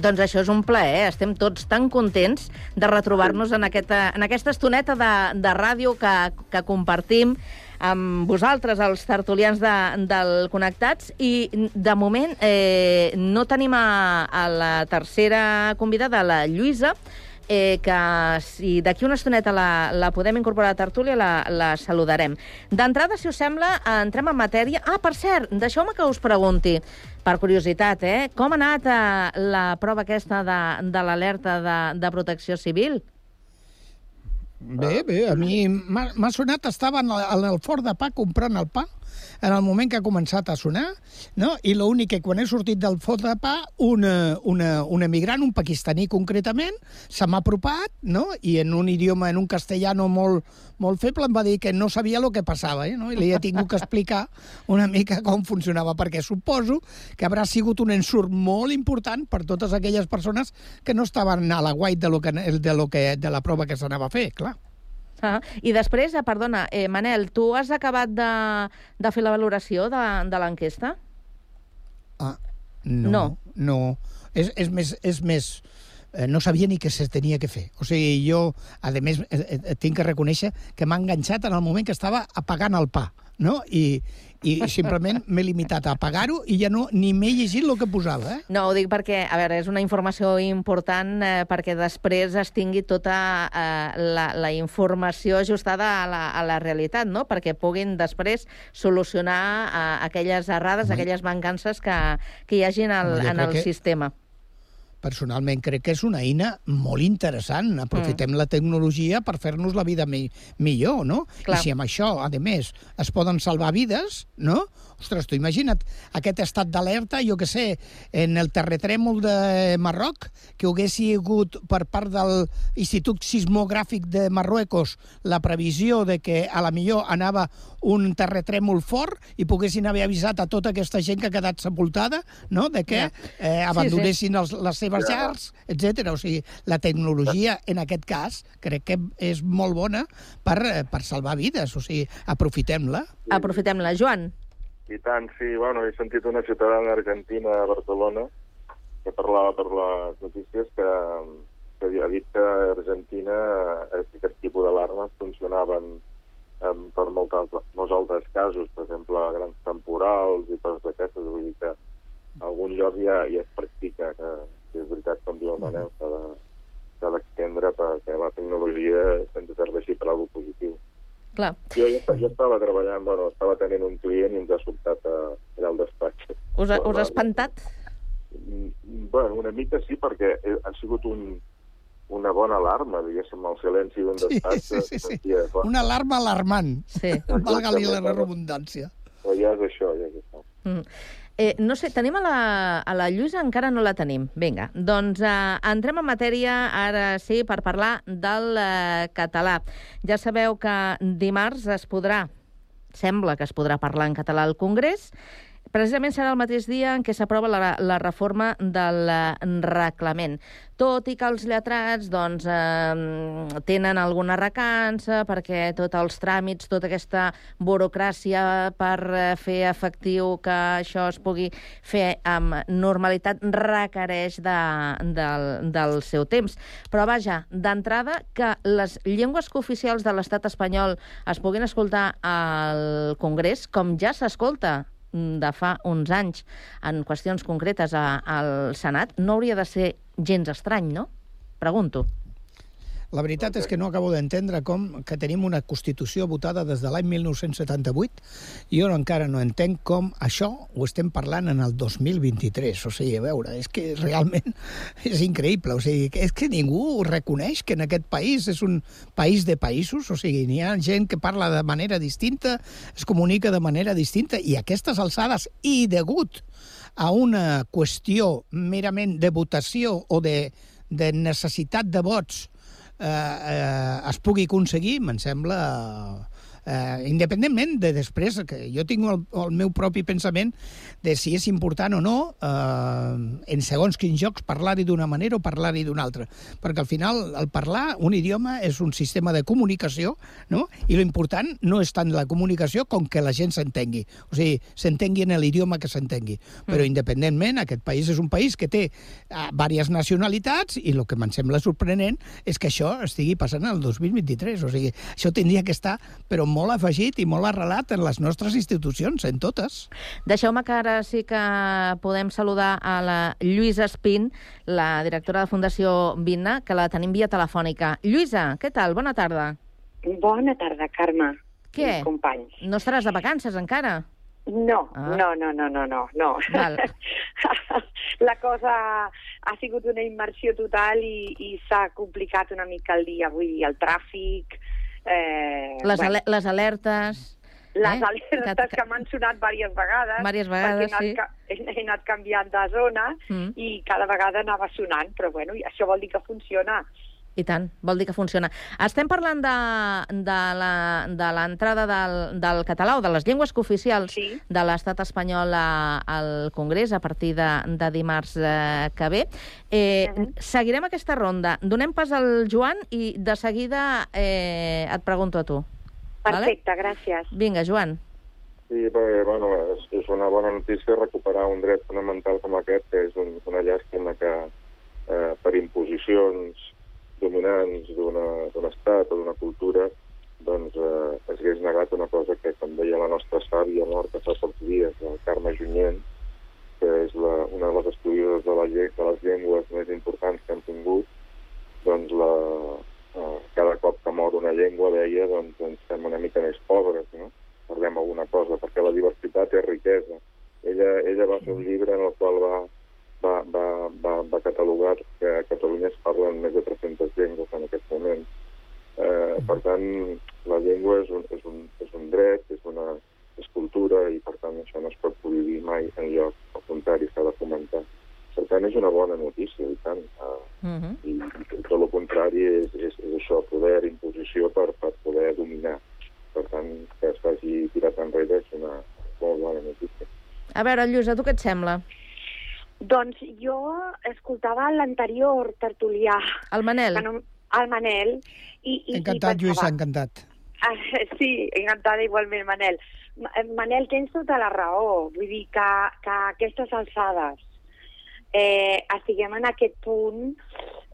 Doncs això és un plaer, estem tots tan contents de retrobar-nos en, aquesta, en aquesta estoneta de, de ràdio que, que compartim amb vosaltres, els tertulians de, del Connectats, i de moment eh, no tenim a, a la tercera convidada, la Lluïsa, eh, que si d'aquí una estoneta la, la podem incorporar a tertúlia, la, la saludarem. D'entrada, si us sembla, entrem en matèria. Ah, per cert, deixeu-me que us pregunti, per curiositat, eh? com ha anat eh, la prova aquesta de, de l'alerta de, de protecció civil? Bé, bé, a mi m'ha sonat, estava en el, en el fort de pa comprant el pa, en el moment que ha començat a sonar, no? i l'únic que quan he sortit del fort de pa, una, una, una migrant, un pakistaní concretament, se m'ha apropat, no? i en un idioma, en un castellano molt, molt feble, em va dir que no sabia el que passava, eh? no? i li he tingut que explicar una mica com funcionava, perquè suposo que haurà sigut un ensurt molt important per totes aquelles persones que no estaven a la guait de, lo que, de, lo que, de la prova que s'anava a fer, clar. Ah, I després, eh, perdona, eh, Manel, tu has acabat de, de fer la valoració de, de l'enquesta? Ah, no. No. no. És, és més... És més eh, no sabia ni què se tenia que fer. O sigui, jo, a més, eh, tinc que reconèixer que m'ha enganxat en el moment que estava apagant el pa, no? I, i simplement m'he limitat a apagar-ho i ja no ni m'he llegit el que posava, eh? No, ho dic perquè, a veure, és una informació important eh, perquè després es tingui tota eh, la, la informació ajustada a la, a la realitat, no? Perquè puguin després solucionar eh, aquelles errades, Home. aquelles mancances que, que hi hagin al, en el que- sistema. Personalment crec que és una eina molt interessant. Aprofitem mm. la tecnologia per fer-nos la vida mi millor, no? Clar. I si amb això, a més, es poden salvar vides, no? Ostres, tu imagina't aquest estat d'alerta, jo que sé, en el terratrèmol de Marroc, que hagués hagut per part del Institut Sismogràfic de Marruecos la previsió de que a la millor anava un terratrèmol fort i poguessin haver avisat a tota aquesta gent que ha quedat sepultada, no?, de que eh, Sí, abandonessin els, les seves llars, etc. O sigui, la tecnologia, en aquest cas, crec que és molt bona per, eh, per salvar vides. O sigui, aprofitem-la. Aprofitem-la. Joan. I tant, sí, bueno, he sentit una ciutadana argentina a Barcelona que parlava per les notícies que, que ha dit que a Argentina eh, aquest tipus d'alarmes funcionaven eh, per molts altres, molts altres casos, per exemple, grans temporals i coses d'aquestes, vull dir que a algun lloc ja, ja es practica, que, que és veritat, com diu el Manel, s'ha de- s'ha d'extendre perquè la tecnologia ens serveixi per alguna positiu. Clar. Jo, jo, jo estava treballant, bueno, estava tenint un client i ens ha sobtat a, allà al despatx. Us ha, us ha espantat? Mm, Bueno, una mica sí, perquè eh, ha sigut un, una bona alarma, diguéssim, el silenci d'un Sí, despatx. sí, sí, sí. sentia, clar, Una alarma alarmant. Sí. Valga-li la redundància. Però ja és això, ja és això. Mm. Eh, no sé, tenim a la, a la Lluïsa? Encara no la tenim. Vinga, doncs eh, entrem en matèria ara sí per parlar del eh, català. Ja sabeu que dimarts es podrà, sembla que es podrà parlar en català al Congrés, Precisament serà el mateix dia en què s'aprova la, la reforma del eh, reglament. Tot i que els lletrats doncs, eh, tenen alguna recança perquè tots els tràmits, tota aquesta burocràcia per eh, fer efectiu que això es pugui fer amb normalitat requereix de, del, del seu temps. Però vaja, d'entrada, que les llengües cooficials de l'estat espanyol es puguin escoltar al Congrés, com ja s'escolta de fa uns anys en qüestions concretes a, al Senat, no hauria de ser gens estrany, no? Pregunto. La veritat és que no acabo d'entendre com que tenim una Constitució votada des de l'any 1978 i jo encara no entenc com això ho estem parlant en el 2023. O sigui, a veure, és que realment és increïble. O sigui, és que ningú reconeix que en aquest país és un país de països. O sigui, n'hi ha gent que parla de manera distinta, es comunica de manera distinta i aquestes alçades i degut a una qüestió merament de votació o de, de necessitat de vots eh, eh, es pugui aconseguir, me'n sembla... Eh, independentment de després, que jo tinc el, el meu propi pensament de si és important o no eh, en segons quins jocs parlar-hi d'una manera o parlar-hi d'una altra. Perquè al final el parlar, un idioma, és un sistema de comunicació, no? i l'important no és tant la comunicació com que la gent s'entengui. O sigui, s'entengui en l'idioma que s'entengui. Però independentment, aquest país és un país que té uh, diverses nacionalitats i el que me'n sembla sorprenent és que això estigui passant el 2023. O sigui, això tindria que estar però molt afegit i molt arrelat en les nostres institucions, en totes. Deixeu-me que ara sí que podem saludar a la Lluïsa Espín, la directora de Fundació Vina, que la tenim via telefònica. Lluïsa, què tal? Bona tarda. Bona tarda, Carme. Què? Companys. No estaràs de vacances encara? No, Ah. no, no, no, no, no, no. Val. La cosa ha sigut una immersió total i, i s'ha complicat una mica el dia. Vull dir, el tràfic... Eh, Les, bueno, ale les alertes... les eh? alertes que, m'han sonat diverses vegades. Diverses vegades, perquè he sí. anat, ca- he, he anat canviant de zona Mm. i cada vegada anava sonant, però bueno, això vol dir que funciona. I tant, vol dir que funciona. Estem parlant de, de la- de l'entrada del, del català o de les llengües cooficials sí. de l'estat espanyol a, al Congrés a partir de, de dimarts eh, que ve. Eh, Seguirem aquesta ronda. Donem pas al Joan i de seguida eh, et pregunto a tu. Perfecte, gràcies. Vinga, Joan. Sí, perquè, bueno, és, és una bona notícia recuperar un dret fonamental com aquest, que és un, una llàstima que eh, per imposicions dominants d'una- d'un estat o d'una cultura doncs eh, es hagués negat una cosa que, com deia la nostra sàvia morta fa pocs dies, el Carme Junyent, que és la, una de les estudiades de, la, de les llengües més importants que hem tingut, doncs la, cada cop que mor una llengua, deia, doncs ens fem una mica més pobres, no? Perdem alguna cosa, perquè la diversitat és riquesa. Ella, ella va fer un llibre en el qual va, va, va, va, va catalogar que a Catalunya es parlen més de 300 llengües en aquest moment. Eh, per tant, la llengua és un, és un, és un dret, és una és cultura i per tant això no es pot prohibir mai en lloc, al contrari, s'ha de fomentar. Per tant, és una bona notícia, i tant. Uh -huh. i, i tot el contrari és, és, és això, poder, imposició per, per poder dominar. Per tant, que es faci tirat enrere és una molt bona notícia. A veure, Lluïsa, tu què et sembla? Doncs jo escoltava l'anterior tertulià. El Manel. Que no, el Manel. I, i, Encantat, i pensava, encantat. Ah, sí, encantada igualment, Manel. Ma- Manel, tens tota la raó. Vull dir que, que a aquestes alçades eh, estiguem en aquest punt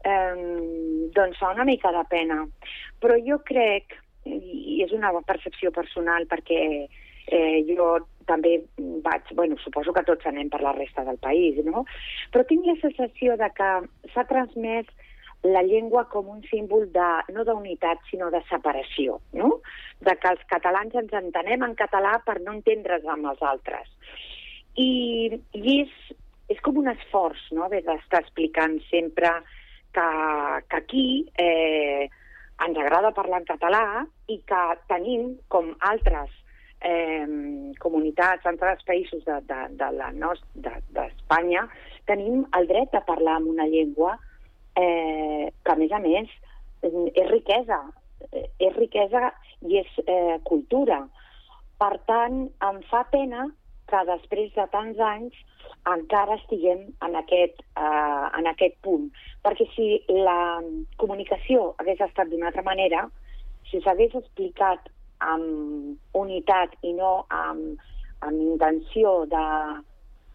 eh, doncs fa una mica de pena. Però jo crec, i és una percepció personal, perquè eh, jo també vaig, bueno, suposo que tots anem per la resta del país, no? Però tinc la sensació de que s'ha transmès la llengua com un símbol de, no d'unitat, sinó de separació, no? De que els catalans ens entenem en català per no entendre's amb els altres. I, i és, és com un esforç, no?, haver d'estar explicant sempre que, que aquí eh, ens agrada parlar en català i que tenim, com altres eh, comunitats, altres països de, de, de, de tenim el dret de parlar en una llengua eh, que, a més a més, és riquesa, eh, és riquesa i és eh, cultura. Per tant, em fa pena que després de tants anys encara estiguem en aquest, eh, en aquest punt. Perquè si la comunicació hagués estat d'una altra manera, si s'hagués explicat amb unitat i no amb, amb intenció de,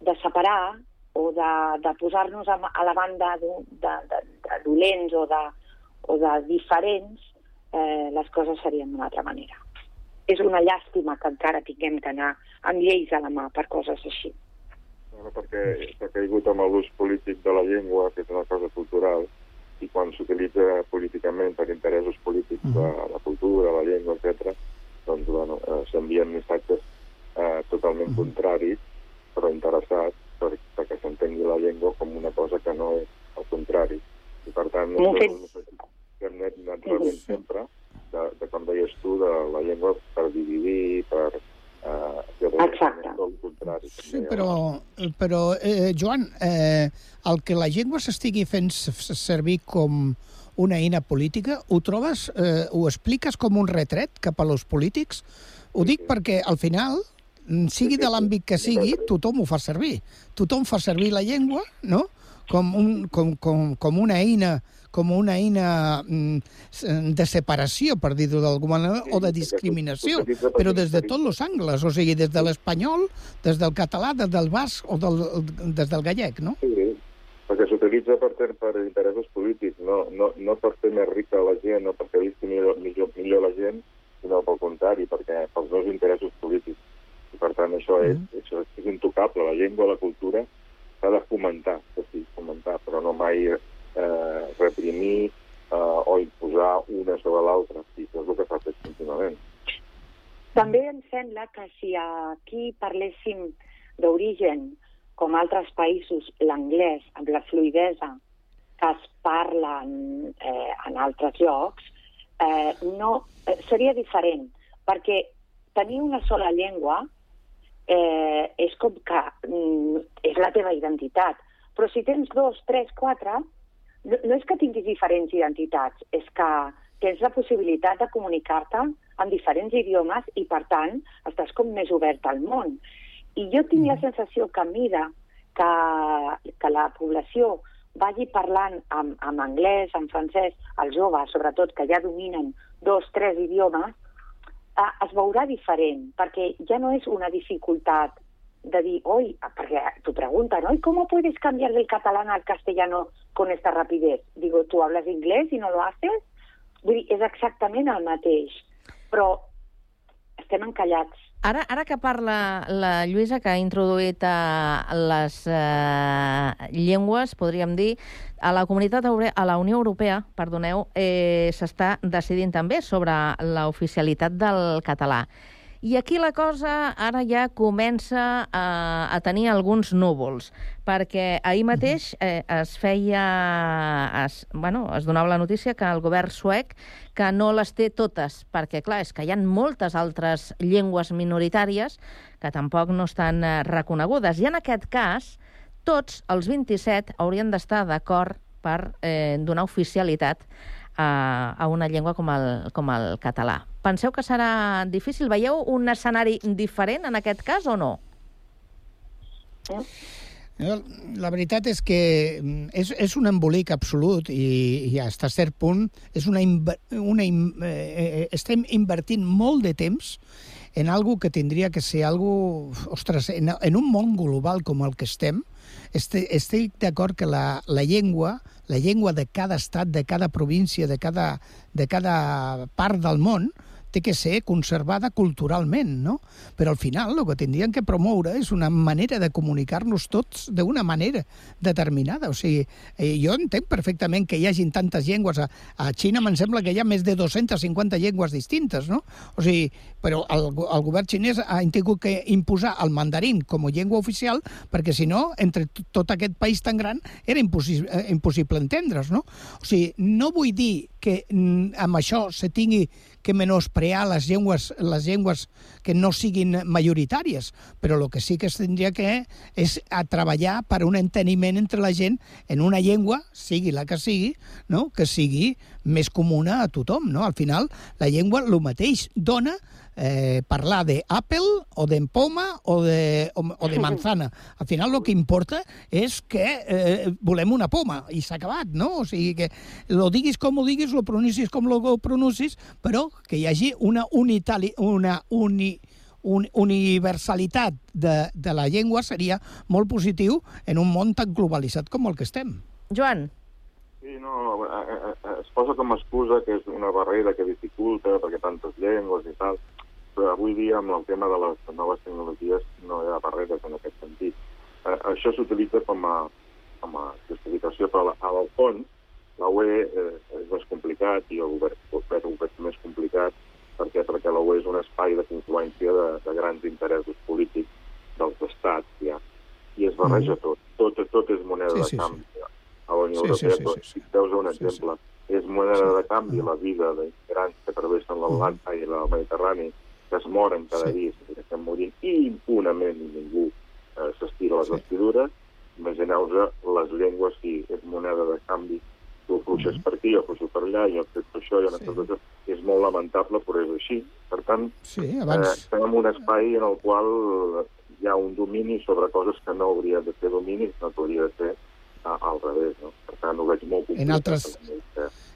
de separar o de, de posar-nos a, la banda de, de, de, de dolents o de, o de diferents, eh, les coses serien d'una altra manera. És una llàstima que encara tinguem d'anar amb lleis a la mà per coses així. Bueno, perquè s'ha caigut amb l'ús polític de la llengua, que és una cosa cultural, i quan s'utilitza políticament per interessos polítics mm -hmm. la, cultura, la llengua, etc doncs, bueno, eh, s'envien missatges eh, totalment mm. contraris, però interessats per, perquè s'entengui la llengua com una cosa que no és el contrari. I per tant, no és un missatge que hem anat rebent sempre, de, de, com deies tu, de la llengua per dividir, per... Eh, Exacte. Contrari. Sí, però, però eh, Joan, eh, el que la llengua s'estigui fent servir com una eina política, ho trobes, eh, ho expliques com un retret cap a los polítics? Ho dic perquè, al final, sigui de l'àmbit que sigui, tothom ho fa servir. Tothom fa servir la llengua, no?, com, un, com, com, com una eina com una eina mm, de separació, per dir-ho d'alguna manera, o de discriminació, però des de tots els angles, o sigui, des de l'espanyol, des del català, des del basc o del, des del gallec, no? Sí, perquè s'utilitza per, per interessos polítics, no, no, no per fer més rica la gent, no perquè visqui millor, millor, millor la gent, sinó pel contrari, perquè pels meus interessos polítics. I per tant això és, mm. això és intocable, la llengua, la cultura s'ha de fomentar, que sí, fomentar, però no mai eh, reprimir eh, o imposar una sobre l'altra, sí, això és el que s'ha fet contínuament. També em sembla que si aquí parléssim d'origen com altres països, l'anglès amb la fluidesa que es parla en, eh, en altres llocs, eh, no, eh, seria diferent, perquè tenir una sola llengua eh, és com que mm, és la teva identitat. Però si tens dos, tres, quatre, no, no és que tinguis diferents identitats, és que tens la possibilitat de comunicar-te en diferents idiomes i, per tant, estàs com més obert al món. I jo tinc la mm. sensació que a mida que, que la població vagi parlant amb, amb anglès, en francès, els joves, sobretot, que ja dominen dos, tres idiomes, es veurà diferent, perquè ja no és una dificultat de dir, oi, perquè t'ho pregunten, oi, ¿cómo puedes cambiar del catalán al castellano con esta rapidez? Digo, ¿tú hablas inglés y no lo haces? Vull dir, és exactament el mateix, però estem encallats Ara, ara que parla la Lluïsa, que ha introduït uh, les uh, llengües, podríem dir, a la comunitat a la Unió Europea, perdoneu, eh, s'està decidint també sobre l'oficialitat del català. I aquí la cosa ara ja comença a, a tenir alguns núvols, perquè ahir mateix eh, es feia... Es, bueno, es donava la notícia que el govern suec que no les té totes, perquè, clar, és que hi ha moltes altres llengües minoritàries que tampoc no estan eh, reconegudes. I en aquest cas, tots els 27 haurien d'estar d'acord per eh, donar oficialitat a, a una llengua com el, com el català. Penseu que serà difícil? Veieu un escenari diferent en aquest cas o no? La veritat és que mm, és, és un embolic absolut i, i fins a cert punt és una, una, eh, eh, estem invertint molt de temps en algo que tindria que ser algo, ostres, en, en un món global com el que estem, estic d'acord que la, la llengua, la llengua de cada estat, de cada província, de cada, de cada part del món, té que ser conservada culturalment, no? Però al final el que tindrien que promoure és una manera de comunicar-nos tots d'una manera determinada. O sigui, eh, jo entenc perfectament que hi hagin tantes llengües. A, a Xina me'n sembla que hi ha més de 250 llengües distintes, no? O sigui, però el, el govern xinès ha tingut que imposar el mandarín com a llengua oficial perquè, si no, entre tot aquest país tan gran era impossible, eh, impossible entendre's, no? O sigui, no vull dir que mm, amb això se tingui que menosprear les llengües, les llengües que no siguin majoritàries, però el que sí que es tindria que és a treballar per un enteniment entre la gent en una llengua, sigui la que sigui, no? que sigui més comuna a tothom. No? Al final, la llengua el mateix dona eh, parlar de Apple o de poma o de, o, o de manzana. Al final el que importa és que eh, volem una poma i s'ha acabat, no? O sigui que lo diguis com ho diguis, lo pronuncis com lo pronuncis, però que hi hagi una unitali, una uni, un, universalitat de, de la llengua seria molt positiu en un món tan globalitzat com el que estem. Joan. Sí, no, eh, eh, es posa com a excusa que és una barrera que dificulta perquè tantes llengües i tal, avui dia amb el tema de les noves tecnologies no hi ha barreres en aquest sentit. Eh, això s'utilitza com a, com a justificació, però al fons la UE eh, és més complicat i el govern, govern és més complicat perquè, perquè la UE és un espai de confluència de, de grans interessos polítics dels estats ja, i es barreja mm. tot. tot. Tot és moneda sí, sí, de canvi sí. a la Unió sí, Europea. Sí, sí, sí, sí. Si veus un exemple, sí, sí. és moneda sí. de canvi la vida d'immigrants que travessen l'Atlàntic mm. i el Mediterrani que es moren cada sí. dia, que estan morint i impunament i ningú eh, s'estira les sí. vestidures, imagineu-vos les llengües si és moneda de canvi tu fluixes mm -hmm. per aquí, jo fluixo per allà, jo fet això, jo sí. tot això. És molt lamentable, però és així. Per tant, sí, abans... eh, estem en un espai en el qual hi ha un domini sobre coses que no hauria de ser domini, no hauria de ser al revés. No? Per tant, ho veig molt complicat. En altres,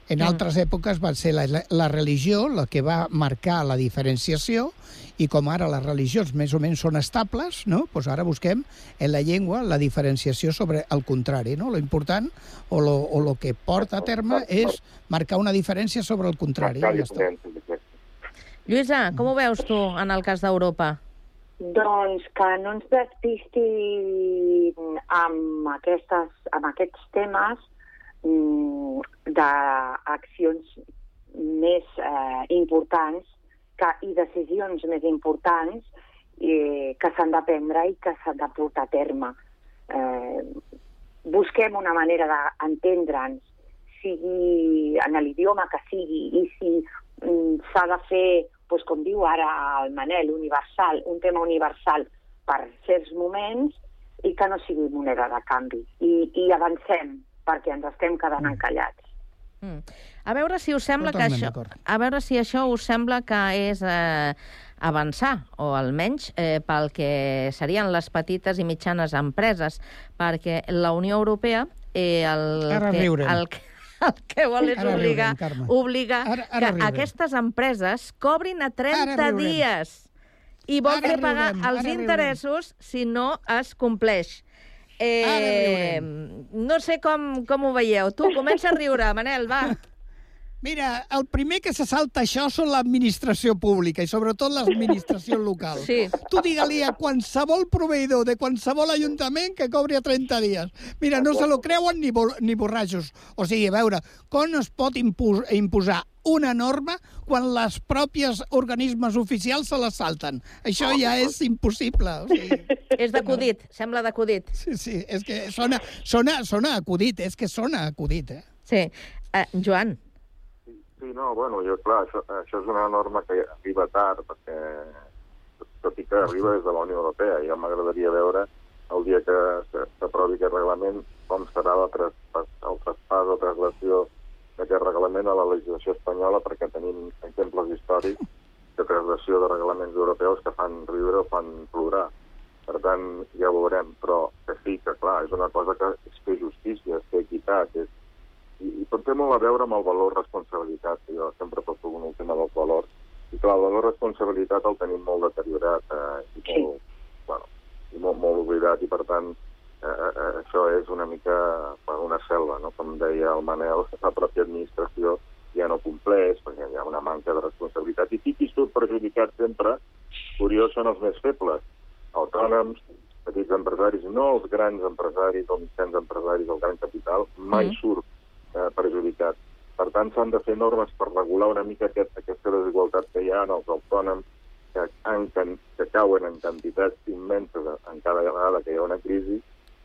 en altres èpoques va ser la, la religió la que va marcar la diferenciació i com ara les religions més o menys són estables, no? pues ara busquem en la llengua la diferenciació sobre el contrari. No? Lo important o lo, o lo que porta a terme és marcar una diferència sobre el contrari. Ja està. Lluïsa, com ho veus tu en el cas d'Europa? Doncs que no ens despisti amb, aquestes, amb aquests temes mm, d'accions més eh, importants que, i decisions més importants eh, que s'han de prendre i que s'han de portar a terme. Eh, busquem una manera d'entendre'ns, sigui en l'idioma que sigui, i si mm, s'ha de fer, doncs, com diu ara el Manel, universal, un tema universal per certs moments i que no sigui moneda de canvi. I, i avancem, perquè ens estem quedant mm. encallats. Mm. A veure si us sembla que això, a veure si això us sembla que és eh, avançar, o almenys eh, pel que serien les petites i mitjanes empreses, perquè la Unió Europea eh, el, Ara que, el, que, el que vol és Ara obligar, riurem, obligar Ara- ara que riurem. aquestes empreses cobrin a 30 Ara riurem. dies i vol Ara fer pagar riurem, els ara riurem. interessos si no es compleix. Eh, no sé com, com ho veieu. Tu, comença a riure, Manel, va. Mira, el primer que se salta això són l'administració pública i sobretot l'administració local. Sí. Tu digue-li a qualsevol proveïdor de qualsevol ajuntament que cobri a 30 dies. Mira, no se lo creuen ni, ni borratxos. O sigui, a veure, com es pot impos imposar una norma quan les pròpies organismes oficials se la salten? Això ja és impossible. O sigui, És d'acudit, sembla d'acudit. sí, sí, és que sona, sona, sona acudit, és que sona acudit, eh? Sí. Uh, Joan, Sí, no, bueno, jo, clar, això, això és una norma que arriba tard, perquè tot i que arriba des de la Unió Europea, ja m'agradaria veure el dia que s'aprovi aquest reglament com serà la traspàs, el traspàs o traslació d'aquest reglament a la legislació espanyola, perquè tenim exemples històrics de traslació de reglaments europeus que fan riure o fan plorar. Per tant, ja ho veurem, però que sí, que clar, és una cosa que és fer justícia, és fer equitat, és i, i tot té molt a veure amb el valor responsabilitat, que jo sempre poso el tema dels valors. I clar, el valor responsabilitat el tenim molt deteriorat eh, i, molt, bueno, i molt, molt oblidat, i per tant eh, això és una mica bueno, una selva, no? com deia el Manel, la pròpia administració ja no compleix, perquè hi ha una manca de responsabilitat, i qui qui surt perjudicat sempre, curiós, són els més febles, autònoms, petits empresaris, no els grans empresaris, els mitjans empresaris, el gran capital, mai Mm. surt eh, perjudicat. Per tant, s'han de fer normes per regular una mica aquest, aquesta desigualtat que hi ha en els autònoms, que, en, que cauen en quantitats immenses en cada vegada que hi ha una crisi.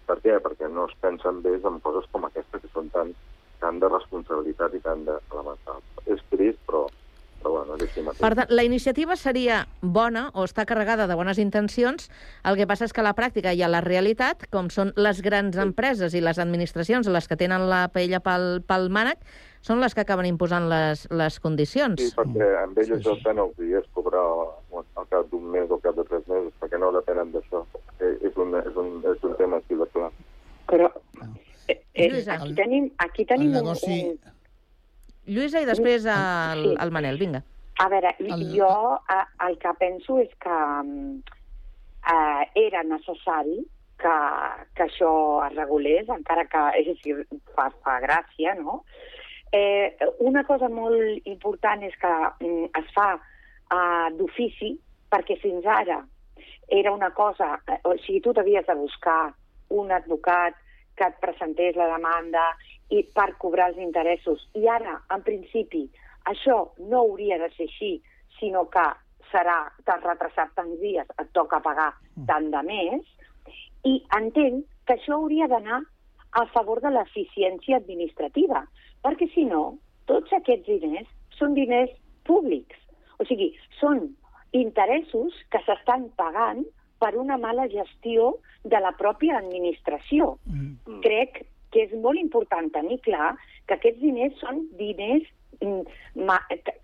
Per què? Perquè no es pensen bé en coses com aquesta, que són tan, tan de responsabilitat i tan d'elementals. És trist, però, però bueno, és així mateix. Per tant, la iniciativa seria bona o està carregada de bones intencions, el que passa és que a la pràctica i a la realitat, com són les grans empreses i les administracions les que tenen la paella pel, pel mànec, són les que acaben imposant les, les condicions. Sí, perquè amb ells sí, sí. els dies cobrar al cap d'un mes o al cap de tres mesos, perquè no depenen d'això. Eh, és, un, és, un, és un tema així de clar. Però eh, eh, Lluïsa. aquí tenim, aquí tenim El un, negoci- un... Lluïsa i després el, Sí. el Manel, vinga. A veure, jo eh, el que penso és que mm, eh, era necessari que, que això es regulés, encara que, és a dir, fa, fa gràcia, no? Eh, una cosa molt important és que mm, es fa eh, d'ofici, perquè fins ara era una cosa... Eh, o sigui, tu t'havies de buscar un advocat que et presentés la demanda i per cobrar els interessos. I ara, en principi, això no hauria de ser així, sinó que serà, t'has retrasat tants dies, et toca pagar tant de més, i entenc que això hauria d'anar a favor de l'eficiència administrativa, perquè si no, tots aquests diners són diners públics. O sigui, són interessos que s'estan pagant per una mala gestió de la pròpia administració. Mm. Crec que és molt important tenir clar que aquests diners són diners mm,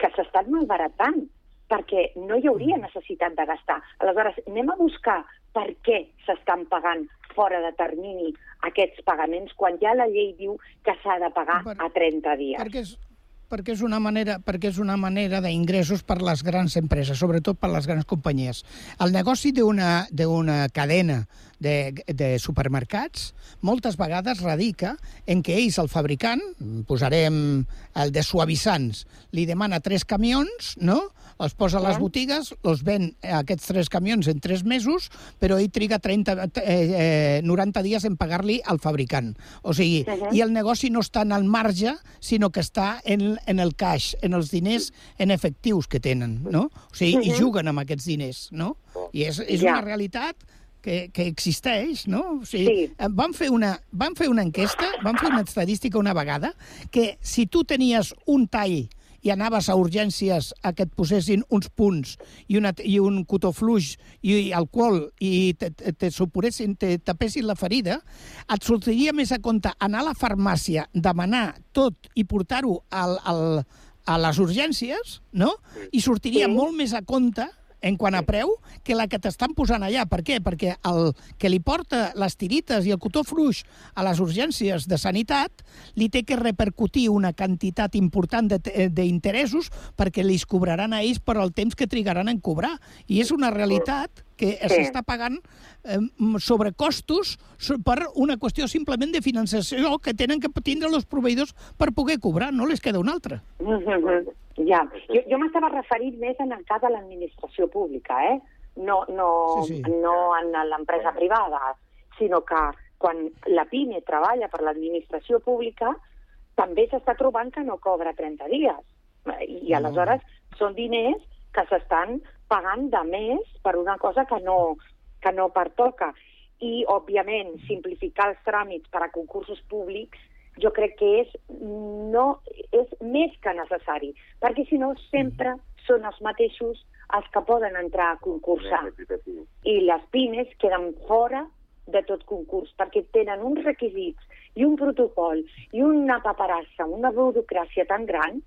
que, s'estan malbaratant perquè no hi hauria necessitat de gastar. Aleshores, anem a buscar per què s'estan pagant fora de termini aquests pagaments quan ja la llei diu que s'ha de pagar a 30 dies. Perquè és, perquè és una manera, perquè és una manera d'ingressos per les grans empreses, sobretot per les grans companyies. El negoci d'una d'una cadena de, de supermercats moltes vegades radica en que ells, el fabricant, posarem el de suavitzants, li demana tres camions, no?, els posa a les botigues, els ven aquests tres camions en tres mesos, però ell triga 30, eh, eh, 90 dies en pagar-li al fabricant. O sigui, uh. -huh. i el negoci no està en el marge, sinó que està en, en el cash, en els diners en efectius que tenen, no? O sigui, uh -huh. i Mhm. juguen amb aquests diners, no? I és, és Ja. una realitat que, que existeix, no? O sigui, Sí. eh, van, fer una, van fer una enquesta, van fer una estadística una vegada, que si tu tenies un tall i anaves a urgències a que et posessin uns punts i, una, i un cotó fluix i alcohol i te, te, te supuressin, te tapessin la ferida, et sortiria més a compte anar a la farmàcia, demanar tot i portar-ho al, al, a les urgències, no? I sortiria Sí. molt més a compte en quant a preu que la que t'estan posant allà. Per què? Perquè el que li porta les tirites i el cotó fluix a les urgències de sanitat li té que repercutir una quantitat important de- d'interessos perquè li cobraran a ells per el temps que trigaran en cobrar. I és una realitat que s'està pagant eh, sobre costos per una qüestió simplement de finançació que tenen que tindre els proveïdors per poder cobrar, no les queda una altra. Mhm, Ja, jo, jo m'estava referint més en el cas de l'administració pública, eh? No, no, Sí, sí. no en l'empresa privada, sinó que quan la PIME treballa per l'administració pública, també s'està trobant que no cobra 30 dies. I aleshores són diners que s'estan pagant de més per una cosa que no, que no pertoca. I, òbviament, simplificar els tràmits per a concursos públics jo crec que és, no, és més que necessari, perquè si no sempre són els mateixos els que poden entrar a concursar. I les pimes queden fora de tot concurs, perquè tenen uns requisits i un protocol i una paperassa, una burocràcia tan gran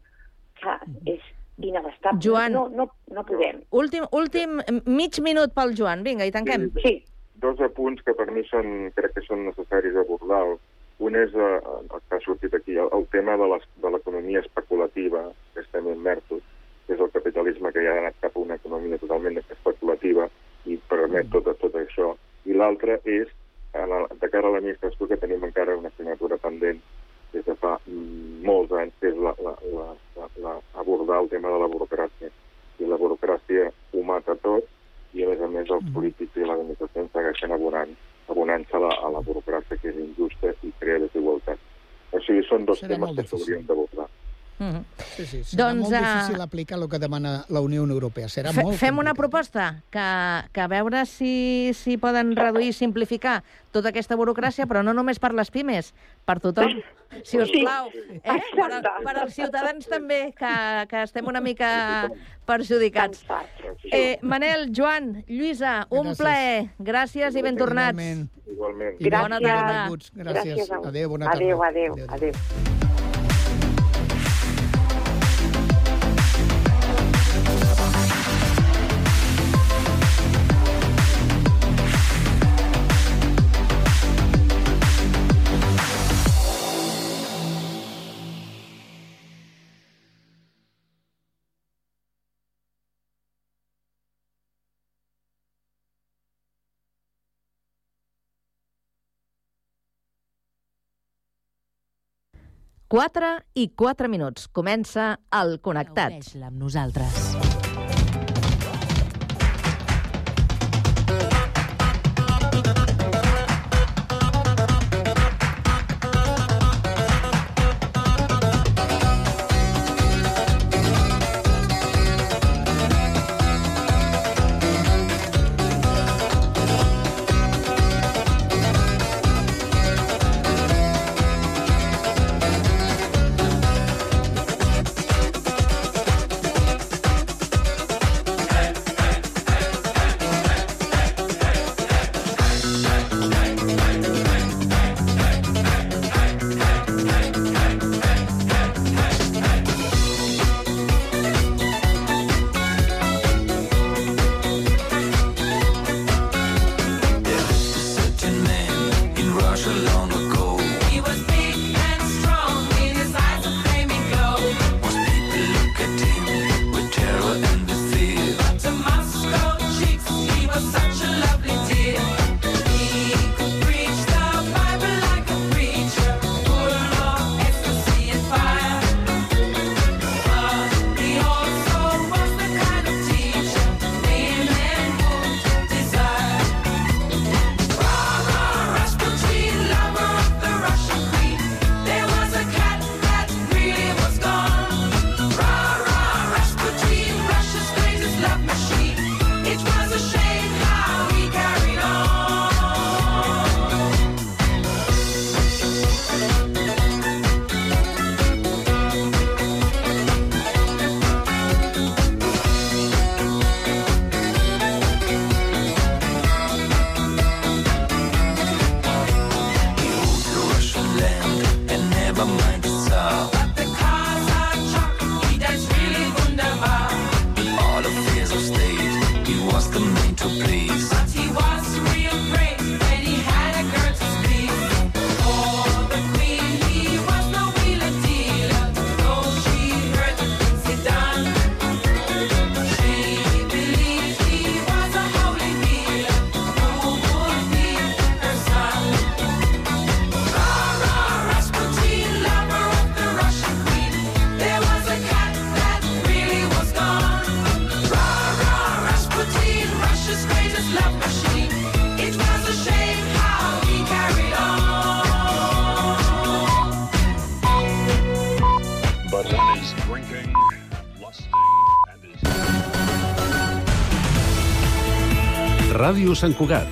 que és inabastable. Joan. No, no, no podem. Últim, últim mig minut pel Joan. Vinga, i tanquem. Sí. Dos apunts que per mi són, crec que són necessaris abordar. Un és eh, el que ha sortit aquí, el, el tema de l'economia especulativa, que estem immersos, que és el capitalisme que ja ha anat cap a una economia totalment especulativa i permet tot, tot això. I l'altre és, en el, de cara a l'administració que tenim encara una assignatura pendent des de fa mm, molts anys, que és la, la, la, la, la, abordar el tema de la burocràcia. I la burocràcia ho mata tot, i a més a més els polítics i l'administració segueixen abonant abonant-se a, la, a la burocràcia que és injusta i crea desigualtat. O sigui, són dos Serà temes que s'haurien d'abordar. Mm -hmm. Sí, sí, serà Doncs, molt eh, difícil aplicar el que demana la Unió Europea. Serà Fe, molt fem una proposta, que, que a veure si, si poden reduir i simplificar tota aquesta burocràcia, però no només per les pimes, per tothom, si us Sí, plau. Eh? Per, per als ciutadans també, que, que estem una mica perjudicats. Eh, Manel, Joan, Lluïsa, un Gràcies. plaer. Gràcies i ben tornats. Igualment. Igualment. I bona tarda. Gràcies. Adéu, bona tarda. Adéu, adéu, adéu. Quatre i quatre minuts. Comença el Connectats. amb nosaltres. Ràdio Sant Cugat,